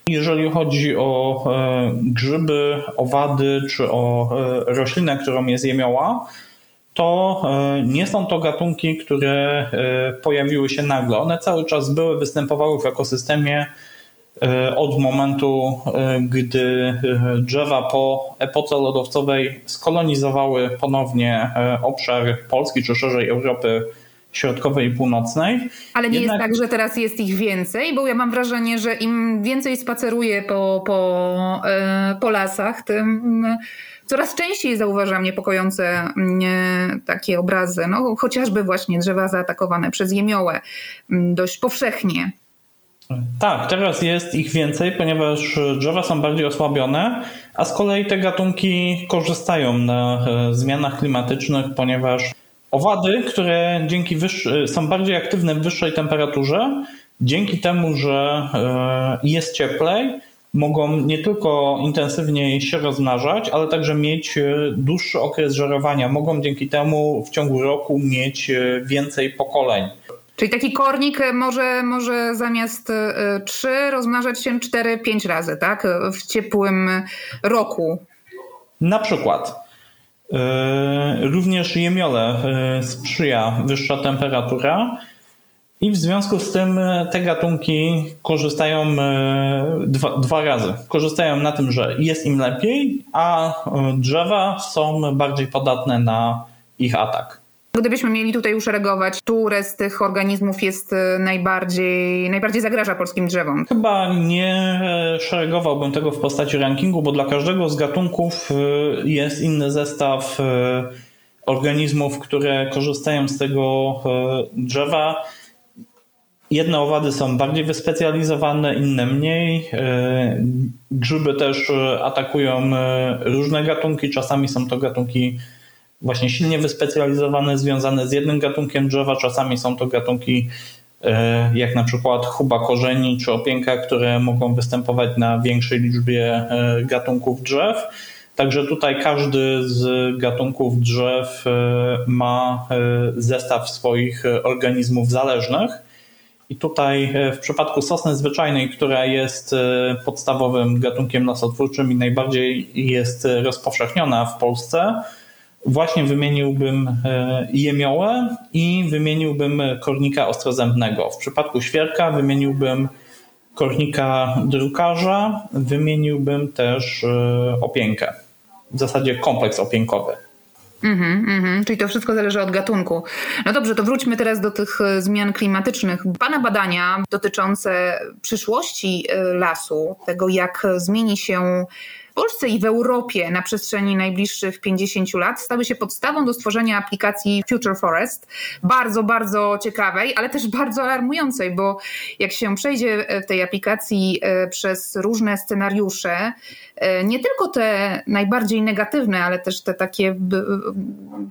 Jeżeli chodzi o e, grzyby, owady czy o roślinę, którą jest jemioła, to nie są to gatunki, które pojawiły się nagle. One cały czas były, występowały w ekosystemie E, od momentu, e, gdy e, drzewa po epoce lodowcowej skolonizowały ponownie obszar Polski, czy szerzej Europy Środkowej i Północnej. Ale nie Jednak... jest tak, że teraz jest ich więcej, bo ja mam wrażenie, że im więcej spaceruję po, po, po lasach, tym coraz częściej zauważam niepokojące takie obrazy. No, chociażby właśnie drzewa zaatakowane przez jemiołę dość powszechnie. Tak, teraz jest ich więcej, ponieważ drzewa są bardziej osłabione, a z kolei te gatunki korzystają na e, zmianach klimatycznych, ponieważ owady, które dzięki wyższy, są bardziej aktywne w wyższej temperaturze, dzięki temu, że e, jest cieplej, mogą nie tylko intensywniej się rozmnażać, ale także mieć e, dłuższy okres żerowania. Mogą dzięki temu w ciągu roku mieć więcej pokoleń. Czyli taki kornik może, może zamiast 3 e, rozmnażać się 4-5 razy, tak? W ciepłym roku. Na przykład. E, również jemiole e, sprzyja wyższa temperatura i w związku z tym te gatunki korzystają dwa, dwa razy. Korzystają na tym, że jest im lepiej, a drzewa są bardziej podatne na ich atak. Gdybyśmy mieli tutaj uszeregować, które z tych organizmów jest e, najbardziej, najbardziej zagraża polskim drzewom? Chyba nie e, szeregowałbym tego w postaci rankingu, bo dla każdego z gatunków e, jest inny zestaw organizmów, które korzystają z tego drzewa. Jedne owady są bardziej wyspecjalizowane, inne mniej. Grzyby też atakują różne gatunki, czasami są to gatunki właśnie silnie wyspecjalizowane, związane z jednym gatunkiem drzewa. Czasami są to gatunki e, jak na przykład chuba korzeni czy opięka, które mogą występować na większej liczbie e, gatunków drzew. Także tutaj każdy z gatunków drzew e, ma zestaw swoich organizmów zależnych. I tutaj w przypadku sosny zwyczajnej, która jest podstawowym gatunkiem nosotwórczym i najbardziej jest rozpowszechniona w Polsce, właśnie wymieniłbym e, jemiołę i wymieniłbym kornika ostrozębnego. W przypadku świerka wymieniłbym kornika drukarza, wymieniłbym też e, opiękę. W zasadzie kompleks opiękowy. Mm-hmm, mm-hmm. Czyli to wszystko zależy od gatunku. No dobrze, to wróćmy teraz do tych e, zmian klimatycznych. Pana badania dotyczące przyszłości lasu, tego jak zmieni się Polsce i w Europie na przestrzeni najbliższych 50 lat stały się podstawą do stworzenia aplikacji Future Forest. Bardzo, bardzo ciekawej, ale też bardzo alarmującej, bo jak się przejdzie w tej aplikacji e, przez różne scenariusze, nie tylko te najbardziej negatywne, ale też te takie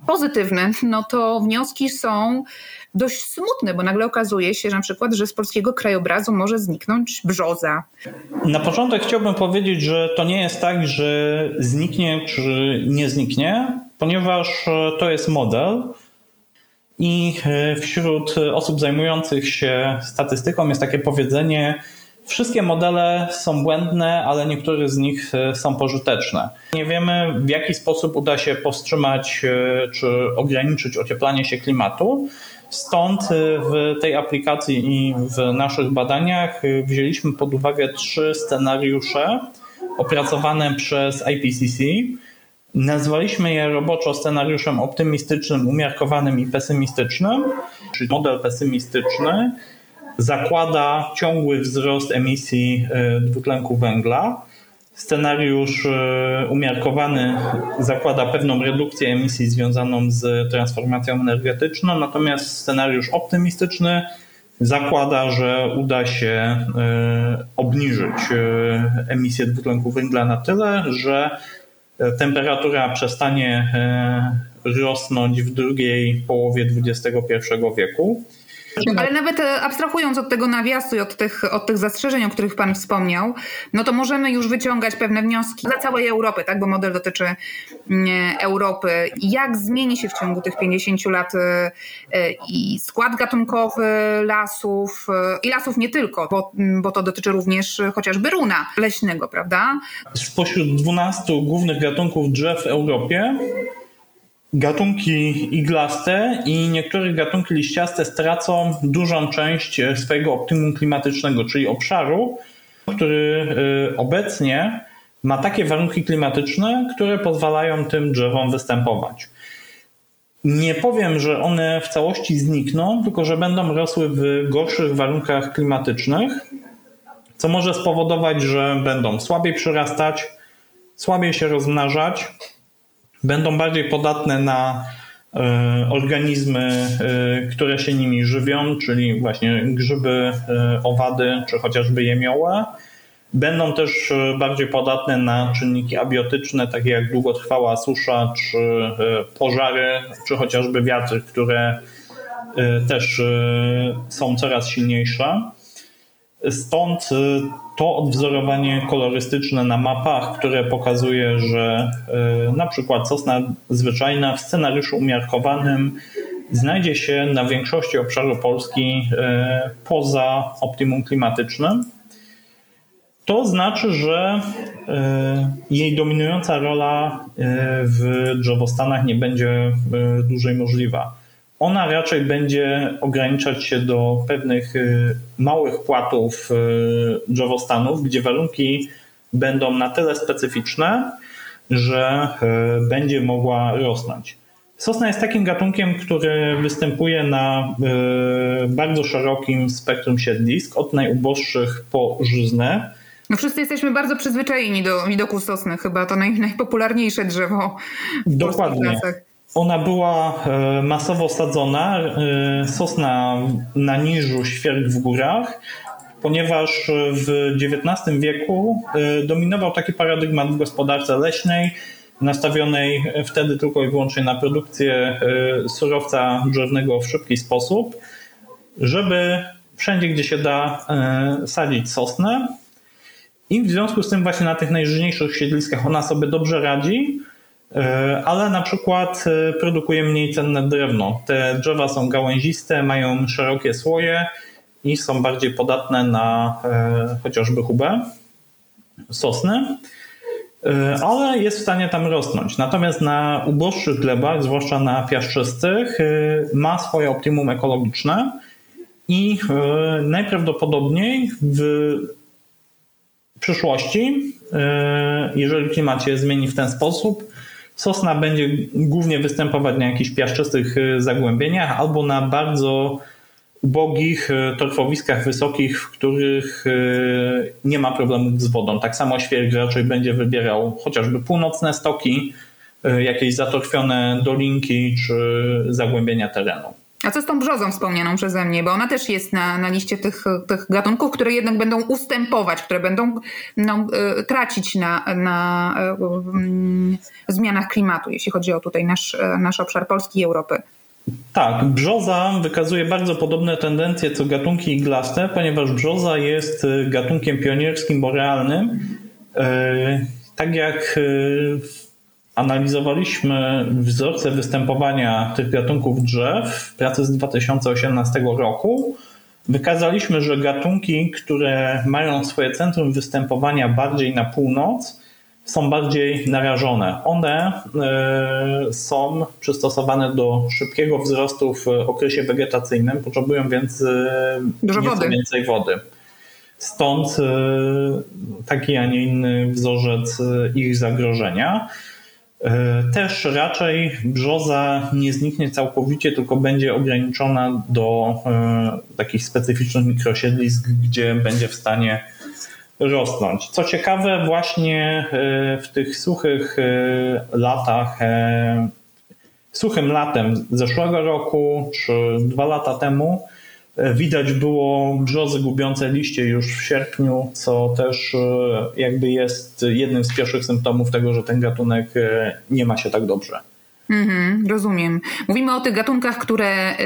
pozytywne, no to wnioski są dość smutne, bo nagle okazuje się że na przykład, że z polskiego krajobrazu może zniknąć brzoza. Na początek chciałbym powiedzieć, że to nie jest tak, że zniknie czy nie zniknie, ponieważ to jest model. I wśród osób zajmujących się statystyką jest takie powiedzenie, Wszystkie modele są błędne, ale niektóre z nich są pożyteczne. Nie wiemy, w jaki sposób uda się powstrzymać czy ograniczyć ocieplanie się klimatu. Stąd y, w tej aplikacji i w naszych badaniach wzięliśmy pod uwagę trzy scenariusze opracowane przez IPCC. Nazwaliśmy je roboczo scenariuszem optymistycznym, umiarkowanym i pesymistycznym. czyli model pesymistyczny, zakłada ciągły wzrost emisji dwutlenku węgla. Scenariusz umiarkowany zakłada pewną redukcję emisji związaną z transformacją energetyczną, natomiast scenariusz optymistyczny zakłada, że uda się e, obniżyć e, emisję dwutlenku węgla na tyle, że e, temperatura przestanie rosnąć w drugiej połowie XXI wieku. Ale nawet e, abstrahując od tego nawiasu i od tych, od tych zastrzeżeń, o których Pan wspomniał, no to możemy już wyciągać pewne wnioski dla całej Europy, tak? bo model dotyczy mm, Europy. Jak zmieni się w ciągu tych 50 lat e, e, i skład gatunkowy lasów i lasów nie tylko, bo, mm, bo to dotyczy również chociażby runa leśnego, prawda? Spośród 12 głównych gatunków drzew w Europie Gatunki iglaste i niektóre gatunki liściaste stracą dużą część e, swojego optymum klimatycznego, czyli obszaru, który e, obecnie ma takie warunki klimatyczne, które pozwalają tym drzewom występować. Nie powiem, że one w całości znikną, tylko że będą rosły w gorszych warunkach klimatycznych, co może spowodować, że będą słabiej przyrastać, słabiej się rozmnażać, będą bardziej podatne na e, organizmy, e, które się nimi żywią, czyli właśnie grzyby, e, owady czy chociażby jemiołę. Będą też bardziej podatne na czynniki abiotyczne, takie jak długotrwała susza, czy pożary, czy chociażby wiatry, które też są coraz silniejsze. Stąd to odwzorowanie kolorystyczne na mapach, które pokazuje, że y, na przykład sosna zwyczajna w scenariuszu umiarkowanym znajdzie się na większości obszaru Polski y, poza optimum klimatycznym. To znaczy, że y, jej dominująca rola w drzewostanach nie będzie dłużej możliwa ona raczej będzie ograniczać się do pewnych y, małych płatów y, drzewostanów, gdzie warunki będą na tyle specyficzne, że y, będzie mogła rosnąć. Sosna jest takim gatunkiem, który występuje na bardzo szerokim spektrum siedlisk, od najuboższych po żyzne. No wszyscy jesteśmy bardzo przyzwyczajeni do widoku sosny, chyba to naj, najpopularniejsze drzewo w Dokładnie. Ona była e, masowo sadzona, e, sosna na niżu, świerk w górach, ponieważ w XIX wieku e, dominował taki paradygmat w gospodarce leśnej, nastawionej wtedy tylko i wyłącznie na produkcję surowca drzewnego w szybki sposób, żeby wszędzie, gdzie się da, sadzić sosnę. I w związku z tym właśnie na tych najżyźniejszych siedliskach ona sobie dobrze radzi, ale na przykład e, produkuje mniej cenne drewno. Te drzewa są gałęziste, mają szerokie słoje i są bardziej podatne na e, chociażby hubę, sosny, ale jest w stanie tam rosnąć. Natomiast na uboższych glebach, zwłaszcza na piaszczystych, ma swoje optimum ekologiczne i najprawdopodobniej w przyszłości, jeżeli klimat się zmieni w ten sposób, Sosna będzie głównie występować na jakichś piaszczystych y, zagłębieniach albo na bardzo ubogich y, torfowiskach wysokich, w których y, nie ma problemów z wodą. Tak samo świerk raczej będzie wybierał chociażby północne stoki, jakieś zatorfione dolinki czy zagłębienia terenu. A co z tą brzozą wspomnianą przeze mnie? Bo ona też jest na, na liście tych, tych gatunków, które jednak będą ustępować, które będą no, y, tracić na, na y, zmianach klimatu, jeśli chodzi o tutaj nasz, y, nasz obszar Polski i Europy. Tak, brzoza wykazuje bardzo podobne tendencje co gatunki iglaste, ponieważ brzoza jest gatunkiem pionierskim borealnym. Tak jak analizowaliśmy wzorce występowania tych gatunków drzew w pracy z 2018 roku. Wykazaliśmy, że gatunki, które mają swoje centrum występowania bardziej na północ, są bardziej narażone. One e, są przystosowane do szybkiego wzrostu w okresie wegetacyjnym, potrzebują więc e, Dużo wody. więcej wody. Stąd e, taki, a nie inny wzorzec ich zagrożenia. E, też raczej brzoza nie zniknie całkowicie, tylko będzie ograniczona do e, takich specyficznych mikrosiedlisk, gdzie będzie w stanie rosnąć. Co ciekawe, właśnie e, w tych suchych latach, suchym latem zeszłego roku czy dwa lata temu, Widać było brzozy gubiące liście już w sierpniu, co też e, jakby jest jednym z pierwszych symptomów tego, że ten gatunek e, nie ma się tak dobrze. Mhm, rozumiem. Mówimy o tych gatunkach, które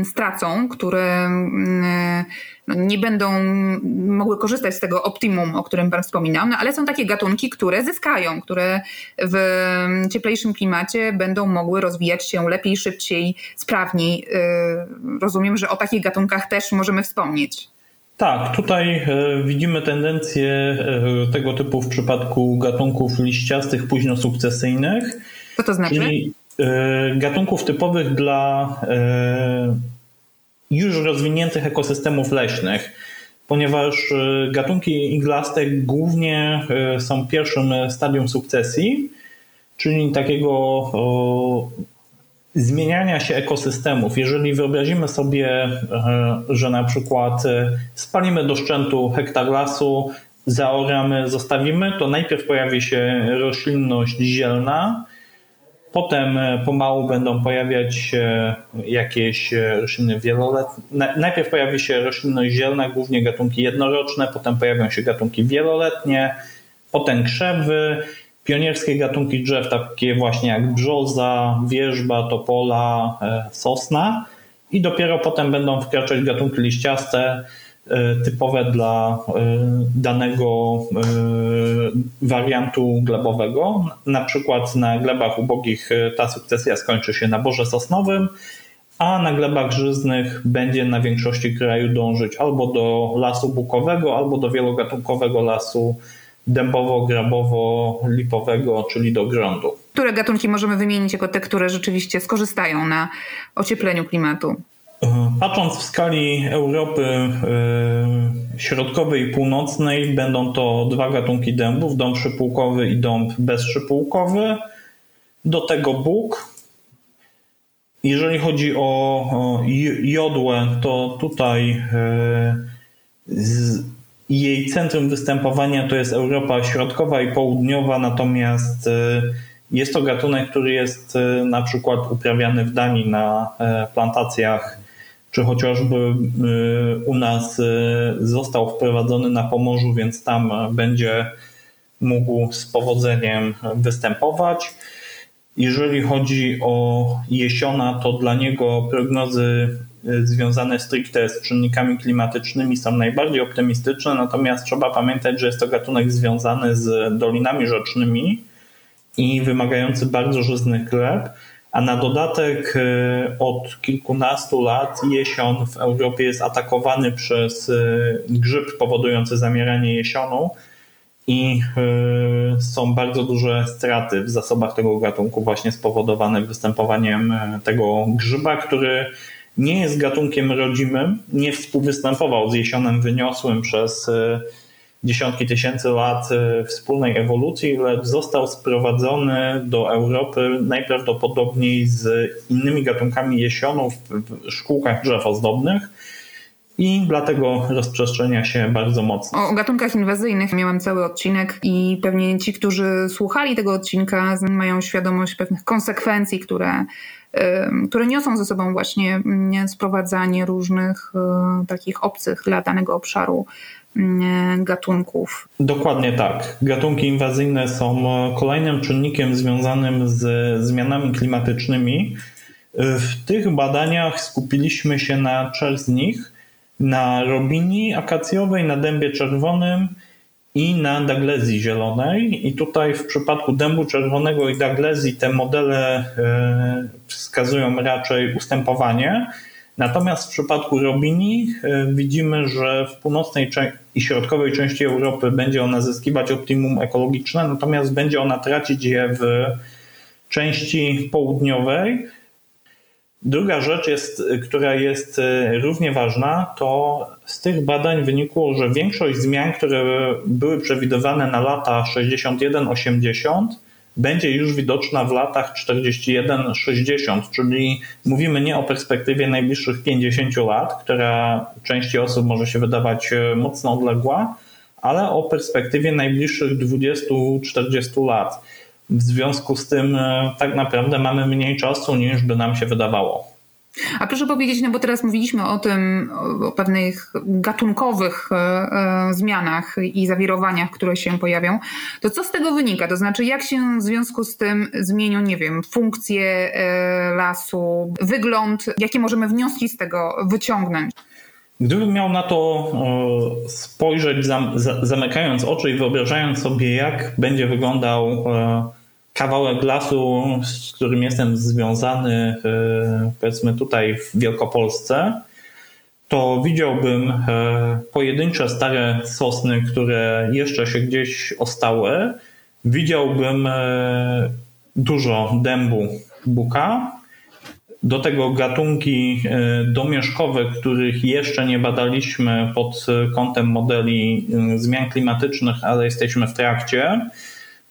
y, stracą, które y, nie będą mogły korzystać z tego optimum, o którym Pan wspominał, no ale są takie gatunki, które zyskają, które w cieplejszym klimacie będą mogły rozwijać się lepiej, szybciej, sprawniej. Y, rozumiem, że o takich gatunkach też możemy wspomnieć. Tak, tutaj e, widzimy tendencję e, tego typu w przypadku gatunków liściastych późno sukcesyjnych co to znaczy? Czyli e, gatunków typowych dla e, już rozwiniętych ekosystemów leśnych, ponieważ e, gatunki iglaste głównie są pierwszym stadium sukcesji, czyli takiego zmieniania się ekosystemów. Jeżeli wyobrazimy sobie, że na przykład spalimy do szczętu hektar lasu, zaoramy, zostawimy, to najpierw pojawi się roślinność zielna, Potem e, pomału będą pojawiać się jakieś e, rośliny wieloletnie. Najpierw pojawi się roślinność zielna, głównie gatunki jednoroczne, potem pojawią się gatunki wieloletnie, potem krzewy, pionierskie gatunki drzew, takie właśnie jak brzoza, wierzba, topola, e, sosna i dopiero potem będą wkraczać gatunki liściaste, E, typowe dla e, danego e, wariantu glebowego. Na przykład na glebach ubogich ta sukcesja skończy się na borze sosnowym, a na glebach żyznych będzie na większości kraju dążyć albo do lasu bukowego, albo do wielogatunkowego lasu dębowo-grabowo-lipowego, czyli do grądu. Które gatunki możemy wymienić jako te, które rzeczywiście skorzystają na ociepleniu klimatu? Patrząc w skali Europy e, środkowej i północnej, będą to dwa gatunki dębów, dąb szypułkowy i dąb bezszypułkowy. Do tego bóg. Jeżeli chodzi o jodłę, to tutaj e, jej centrum występowania to jest Europa Środkowa i Południowa, natomiast e, jest to gatunek, który jest na przykład uprawiany w Danii na plantacjach czy chociażby y, u nas y, został wprowadzony na Pomorzu, więc tam będzie mógł z powodzeniem występować. Jeżeli chodzi o jesiona, to dla niego prognozy y, związane stricte z czynnikami klimatycznymi są najbardziej optymistyczne, natomiast trzeba pamiętać, że jest to gatunek związany z dolinami rzecznymi i wymagający bardzo żyznych gleb a na dodatek e, od kilkunastu lat jesion w Europie jest atakowany przez e, grzyb powodujący zamieranie jesionu i e, są bardzo duże straty w zasobach tego gatunku właśnie spowodowane występowaniem tego grzyba, który nie jest gatunkiem rodzimym, nie współwystępował z jesionem wyniosłym przez dziesiątki tysięcy lat e, wspólnej ewolucji, lecz został sprowadzony do Europy najprawdopodobniej z innymi gatunkami jesionów w szkółkach drzew ozdobnych i dlatego rozprzestrzenia się bardzo mocno. O gatunkach inwazyjnych miałam cały odcinek i pewnie ci, którzy słuchali tego odcinka, mają świadomość pewnych konsekwencji, które, które niosą ze sobą właśnie mm, sprowadzanie różnych e, takich obcych dla danego obszaru gatunków. Dokładnie tak. Gatunki inwazyjne są kolejnym czynnikiem związanym z zmianami klimatycznymi. W tych badaniach skupiliśmy się na trzech z nich: na robini akacjowej, na dębie czerwonym i na daglezji zielonej. I tutaj w przypadku dębu czerwonego i daglezji te modele e, wskazują raczej ustępowanie. Natomiast w przypadku robini e, widzimy, że w północnej i środkowej części Europy będzie ona zyskiwać optimum ekologiczne, natomiast będzie ona tracić je w części południowej. Druga rzecz, jest, która jest e, równie ważna, to z tych badań wynikło, że większość zmian, które były przewidywane na lata 61-80, będzie już widoczna w latach 41-60, czyli mówimy nie o perspektywie najbliższych 50 lat, która części osób może się wydawać e, mocno odległa, ale o perspektywie najbliższych 20-40 lat. W związku z tym e, tak naprawdę mamy mniej czasu niż by nam się wydawało. A proszę powiedzieć, no bo teraz mówiliśmy o tym, o pewnych gatunkowych e, e, zmianach i zawirowaniach, które się pojawią. To co z tego wynika? To znaczy, jak się w związku z tym zmienią, nie wiem, funkcje e, lasu, wygląd, jakie możemy wnioski z tego wyciągnąć? Gdybym miał na to spojrzeć, zamykając oczy i wyobrażając sobie, jak będzie wyglądał kawałek lasu, z którym jestem związany, e, powiedzmy tutaj w Wielkopolsce, to widziałbym e, pojedyncze stare sosny, które jeszcze się gdzieś ostały. Widziałbym e, dużo dębu buka. Do tego gatunki domieszkowe, których jeszcze nie badaliśmy pod kątem modeli zmian klimatycznych, ale jesteśmy w trakcie.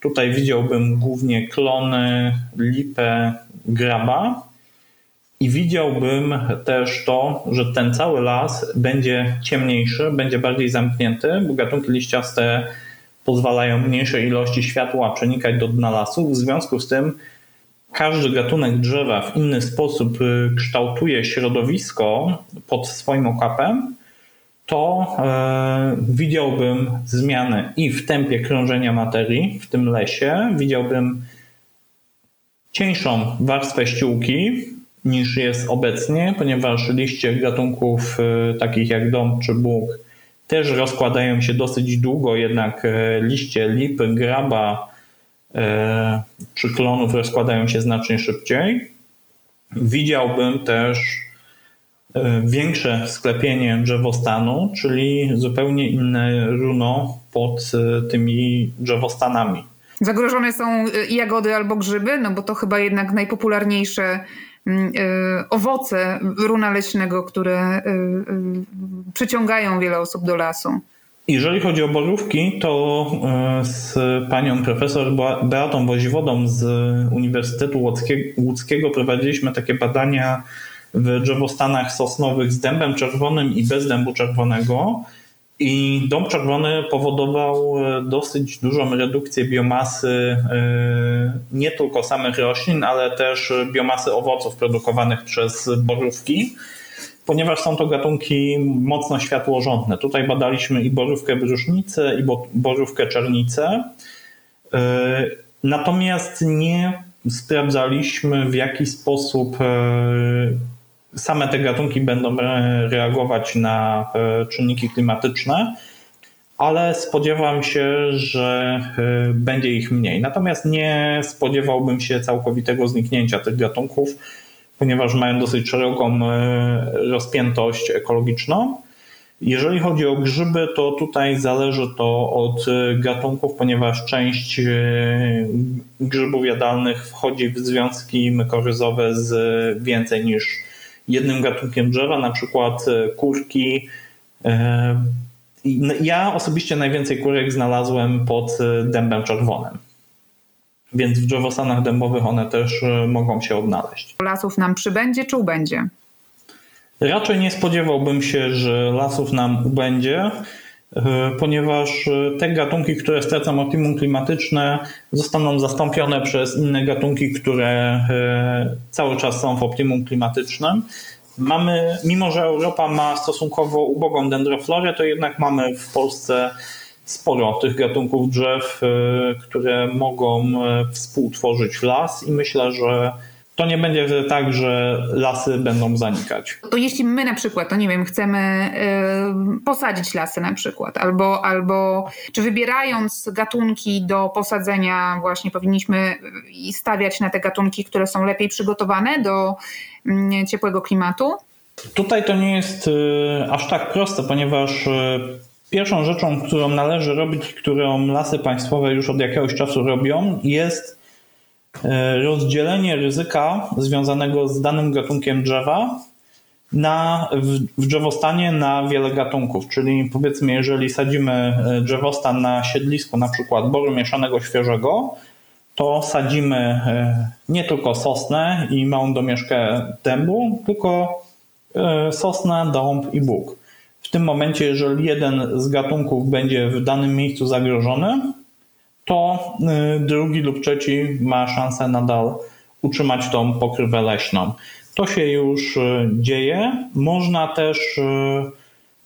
Tutaj widziałbym głównie klony, lipę, graba i widziałbym też to, że ten cały las będzie ciemniejszy, będzie bardziej zamknięty, bo gatunki liściaste pozwalają mniejszej ilości światła przenikać do dna lasu. W związku z tym każdy gatunek drzewa w inny sposób y, kształtuje środowisko pod swoim okapem to e, widziałbym zmianę i w tempie krążenia materii w tym lesie, widziałbym cieńszą warstwę ściółki niż jest obecnie, ponieważ liście gatunków e, takich jak dąb czy bóg też rozkładają się dosyć długo, jednak e, liście lipy, graba e, czy klonów rozkładają się znacznie szybciej. Widziałbym też większe sklepienie drzewostanu, czyli zupełnie inne runo pod e, tymi drzewostanami. Zagrożone są e, jagody albo grzyby, no bo to chyba jednak najpopularniejsze mm, owoce runa leśnego, które przyciągają wiele osób do lasu. Jeżeli chodzi o borówki, to z panią profesor Beatą Woziwodą z Uniwersytetu Łódzkiego prowadziliśmy takie badania w drzewostanach sosnowych z dębem czerwonym i bez dębu czerwonego. I dąb czerwony powodował e, dosyć dużą redukcję biomasy e, nie tylko samych roślin, ale też biomasy owoców produkowanych przez borówki, ponieważ są to gatunki mocno światłożądne. Tutaj badaliśmy i borówkę bróżnicę, i borówkę czernicę. E, natomiast nie sprawdzaliśmy, w jaki sposób same te gatunki będą reagować na e, czynniki klimatyczne, ale spodziewam się, że e, będzie ich mniej. Natomiast nie spodziewałbym się całkowitego zniknięcia tych gatunków, ponieważ mają dosyć szeroką e, rozpiętość ekologiczną. Jeżeli chodzi o grzyby, to tutaj zależy to od gatunków, ponieważ część grzybów jadalnych wchodzi w związki mykoryzowe z więcej niż jednym gatunkiem drzewa, na przykład e, kurki. E, ja osobiście najwięcej kurek znalazłem pod e, dębem czerwonym. Więc w drzewostanach dębowych one też mogą się odnaleźć. Lasów nam przybędzie czy ubędzie? Raczej nie spodziewałbym się, że lasów nam ubędzie. E, ponieważ e, te gatunki, które stracą optimum klimatyczne, zostaną zastąpione przez inne gatunki, które e, cały czas są w optimum klimatycznym. Mamy, mimo że Europa ma stosunkowo ubogą dendroflorę, to jednak mamy w Polsce sporo tych gatunków drzew, które mogą współtworzyć las i myślę, że to nie będzie tak, że lasy będą zanikać. To jeśli my na przykład, to nie wiem, chcemy y, posadzić lasy na przykład, albo, albo czy wybierając gatunki do posadzenia właśnie powinniśmy stawiać na te gatunki, które są lepiej przygotowane do y, ciepłego klimatu? Tutaj to nie jest y, aż tak proste, ponieważ y, pierwszą rzeczą, którą należy robić, którą lasy państwowe już od jakiegoś czasu robią, jest rozdzielenie ryzyka związanego z danym gatunkiem drzewa na, w, w drzewostanie na wiele gatunków. Czyli powiedzmy, jeżeli sadzimy e, drzewostan na siedlisku, na przykład boru mieszanego świeżego, to sadzimy e, nie tylko sosnę i małą domieszkę dębu, tylko e, sosnę, dąb i bóg. W tym momencie, jeżeli jeden z gatunków będzie w danym miejscu zagrożony, to e, drugi lub trzeci ma szansę nadal utrzymać tą pokrywę leśną. To się już dzieje. Można też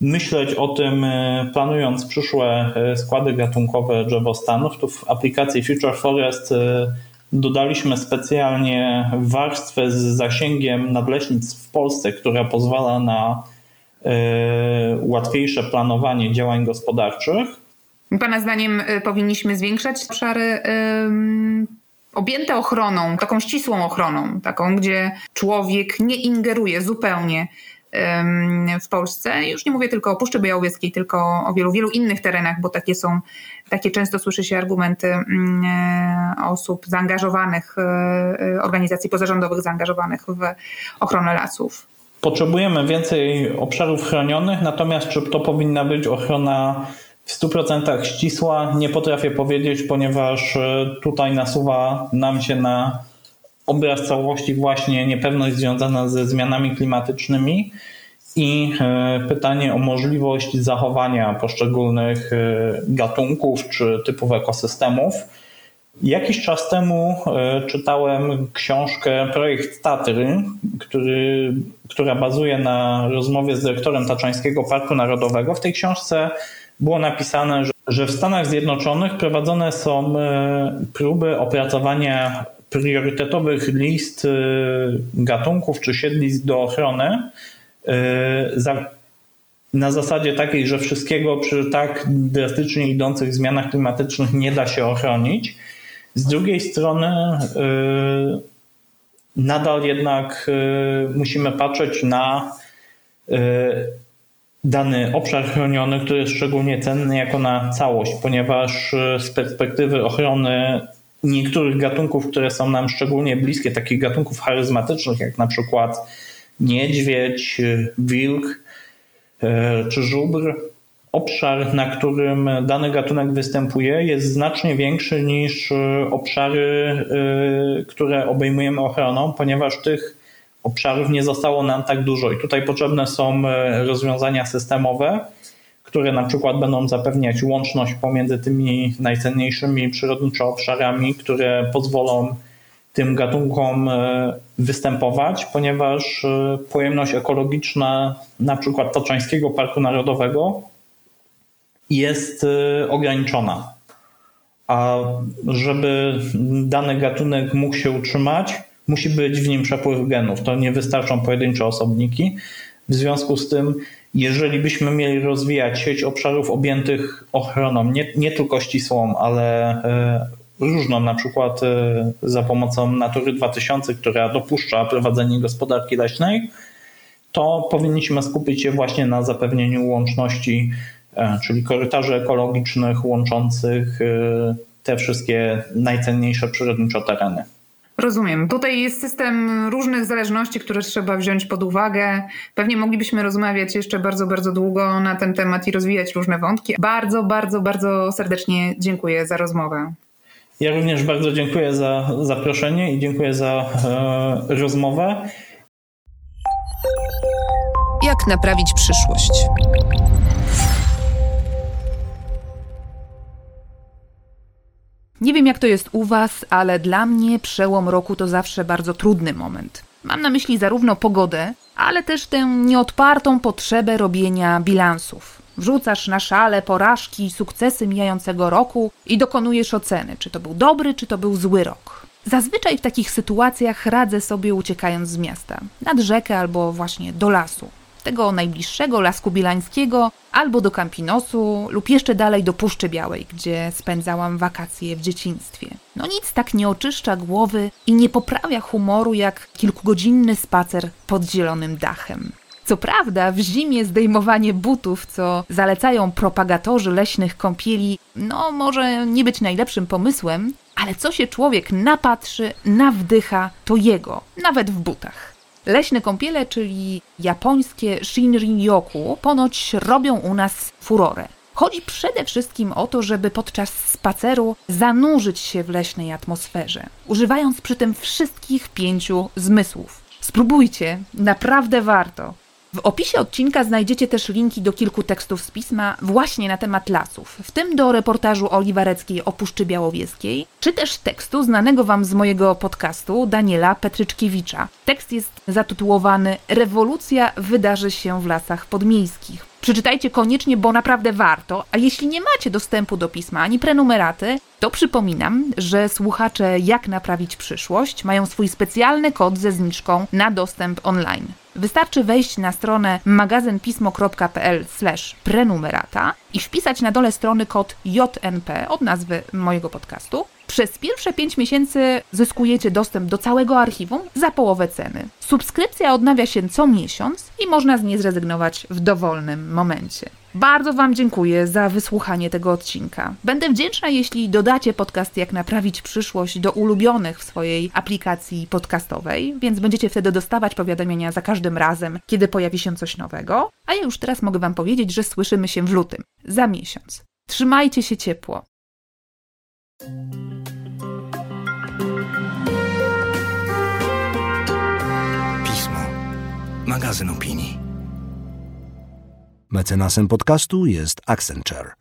myśleć o tym, planując przyszłe składy gatunkowe drzewostanów. Tu w aplikacji Future Forest dodaliśmy specjalnie warstwę z zasięgiem nadleśnic w Polsce, która pozwala na łatwiejsze planowanie działań gospodarczych. Pana zdaniem powinniśmy zwiększać obszary objęte ochroną, taką ścisłą ochroną, taką, gdzie człowiek nie ingeruje zupełnie w Polsce. Już nie mówię tylko o Puszczy Białowieskiej, tylko o wielu, wielu innych terenach, bo takie są, takie często słyszy się argumenty e, osób zaangażowanych, e, e, organizacji pozarządowych zaangażowanych w ochronę lasów. Potrzebujemy więcej obszarów chronionych, natomiast czy to powinna być ochrona w 100% ścisła, nie potrafię powiedzieć, ponieważ tutaj nasuwa nam się na obraz całości właśnie niepewność związana ze zmianami klimatycznymi i e, pytanie o możliwość zachowania poszczególnych e, gatunków czy typów ekosystemów. Jakiś czas temu e, czytałem książkę Projekt Tatry, który, która bazuje na rozmowie z dyrektorem Taczańskiego Parku Narodowego. W tej książce było napisane, że w Stanach Zjednoczonych prowadzone są próby opracowania priorytetowych list y, gatunków czy siedlisk do ochrony y, na zasadzie takiej, że wszystkiego przy tak drastycznie idących zmianach klimatycznych nie da się ochronić. Z drugiej strony nadal jednak musimy patrzeć na dany obszar chroniony, który jest szczególnie cenny jako na całość, ponieważ z perspektywy ochrony niektórych gatunków, które są nam szczególnie bliskie, takich gatunków charyzmatycznych, jak na przykład niedźwiedź, wilk e, czy żubr, obszar, na którym dany gatunek występuje, jest znacznie większy niż obszary, które obejmujemy ochroną, ponieważ tych obszarów nie zostało nam tak dużo i tutaj potrzebne są rozwiązania systemowe, które na przykład będą zapewniać łączność pomiędzy tymi najcenniejszymi przyrodniczo obszarami, które pozwolą tym gatunkom e, występować, ponieważ e, pojemność ekologiczna na przykład Tatrzańskiego Parku Narodowego jest e, ograniczona. A żeby dany gatunek mógł się utrzymać, musi być w nim przepływ genów. To nie wystarczą pojedyncze osobniki. W związku z tym jeżeli byśmy mieli rozwijać sieć obszarów objętych ochroną, nie, nie tylko ścisłą, ale e, różną, na przykład e, za pomocą Natury 2000, która dopuszcza prowadzenie gospodarki leśnej, to powinniśmy skupić się właśnie na zapewnieniu łączności, e, czyli korytarzy ekologicznych łączących te wszystkie najcenniejsze przyrodniczo tereny. Rozumiem. Tutaj jest system różnych zależności, które trzeba wziąć pod uwagę. Pewnie moglibyśmy rozmawiać jeszcze bardzo, bardzo długo na ten temat i rozwijać różne wątki. Bardzo, bardzo, bardzo serdecznie dziękuję za rozmowę. Ja również bardzo dziękuję za zaproszenie i dziękuję za e, rozmowę. Jak naprawić przyszłość? Nie wiem jak to jest u Was, ale dla mnie przełom roku to zawsze bardzo trudny moment. Mam na myśli zarówno pogodę, ale też tę nieodpartą potrzebę robienia bilansów. Wrzucasz na szale porażki i sukcesy mijającego roku i dokonujesz oceny, czy to był dobry, czy to był zły rok. Zazwyczaj w takich sytuacjach radzę sobie uciekając z miasta, nad rzekę albo właśnie do lasu tego najbliższego Lasku Bielańskiego, albo do Campinosu, lub jeszcze dalej do Puszczy Białej, gdzie spędzałam wakacje w dzieciństwie. No nic tak nie oczyszcza głowy i nie poprawia humoru jak kilkugodzinny spacer pod zielonym dachem. Co prawda, w zimie zdejmowanie butów, co zalecają propagatorzy leśnych kąpieli, no może nie być najlepszym pomysłem, ale co się człowiek napatrzy, nawdycha, to jego, nawet w butach. Leśne kąpiele, czyli japońskie Shinrin-yoku, ponoć robią u nas furorę. Chodzi przede wszystkim o to, żeby podczas spaceru zanurzyć się w leśnej atmosferze, używając przy tym wszystkich pięciu zmysłów. Spróbujcie, naprawdę warto. W opisie odcinka znajdziecie też linki do kilku tekstów z pisma właśnie na temat lasów, w tym do reportażu Oli Wareckiej o Puszczy Białowieskiej, czy też tekstu znanego Wam z mojego podcastu Daniela Petryczkiewicza. Tekst jest zatytułowany Rewolucja wydarzy się w lasach podmiejskich. Przeczytajcie koniecznie, bo naprawdę warto. A jeśli nie macie dostępu do pisma ani prenumeraty, to przypominam, że słuchacze Jak Naprawić Przyszłość mają swój specjalny kod ze zniżką na dostęp online. Wystarczy wejść na stronę magazynpismo.pl prenumerata i wpisać na dole strony kod JNP od nazwy mojego podcastu. Przez pierwsze 5 miesięcy zyskujecie dostęp do całego archiwum za połowę ceny. Subskrypcja odnawia się co miesiąc i można z niej zrezygnować w dowolnym momencie. Bardzo Wam dziękuję za wysłuchanie tego odcinka. Będę wdzięczna, jeśli dodacie podcast Jak Naprawić Przyszłość do ulubionych w swojej aplikacji podcastowej, więc będziecie wtedy dostawać powiadomienia za każdym razem, kiedy pojawi się coś nowego. A ja już teraz mogę Wam powiedzieć, że słyszymy się w lutym, za miesiąc. Trzymajcie się ciepło. Magazyn opinii. Mecenasem podcastu jest Accenture.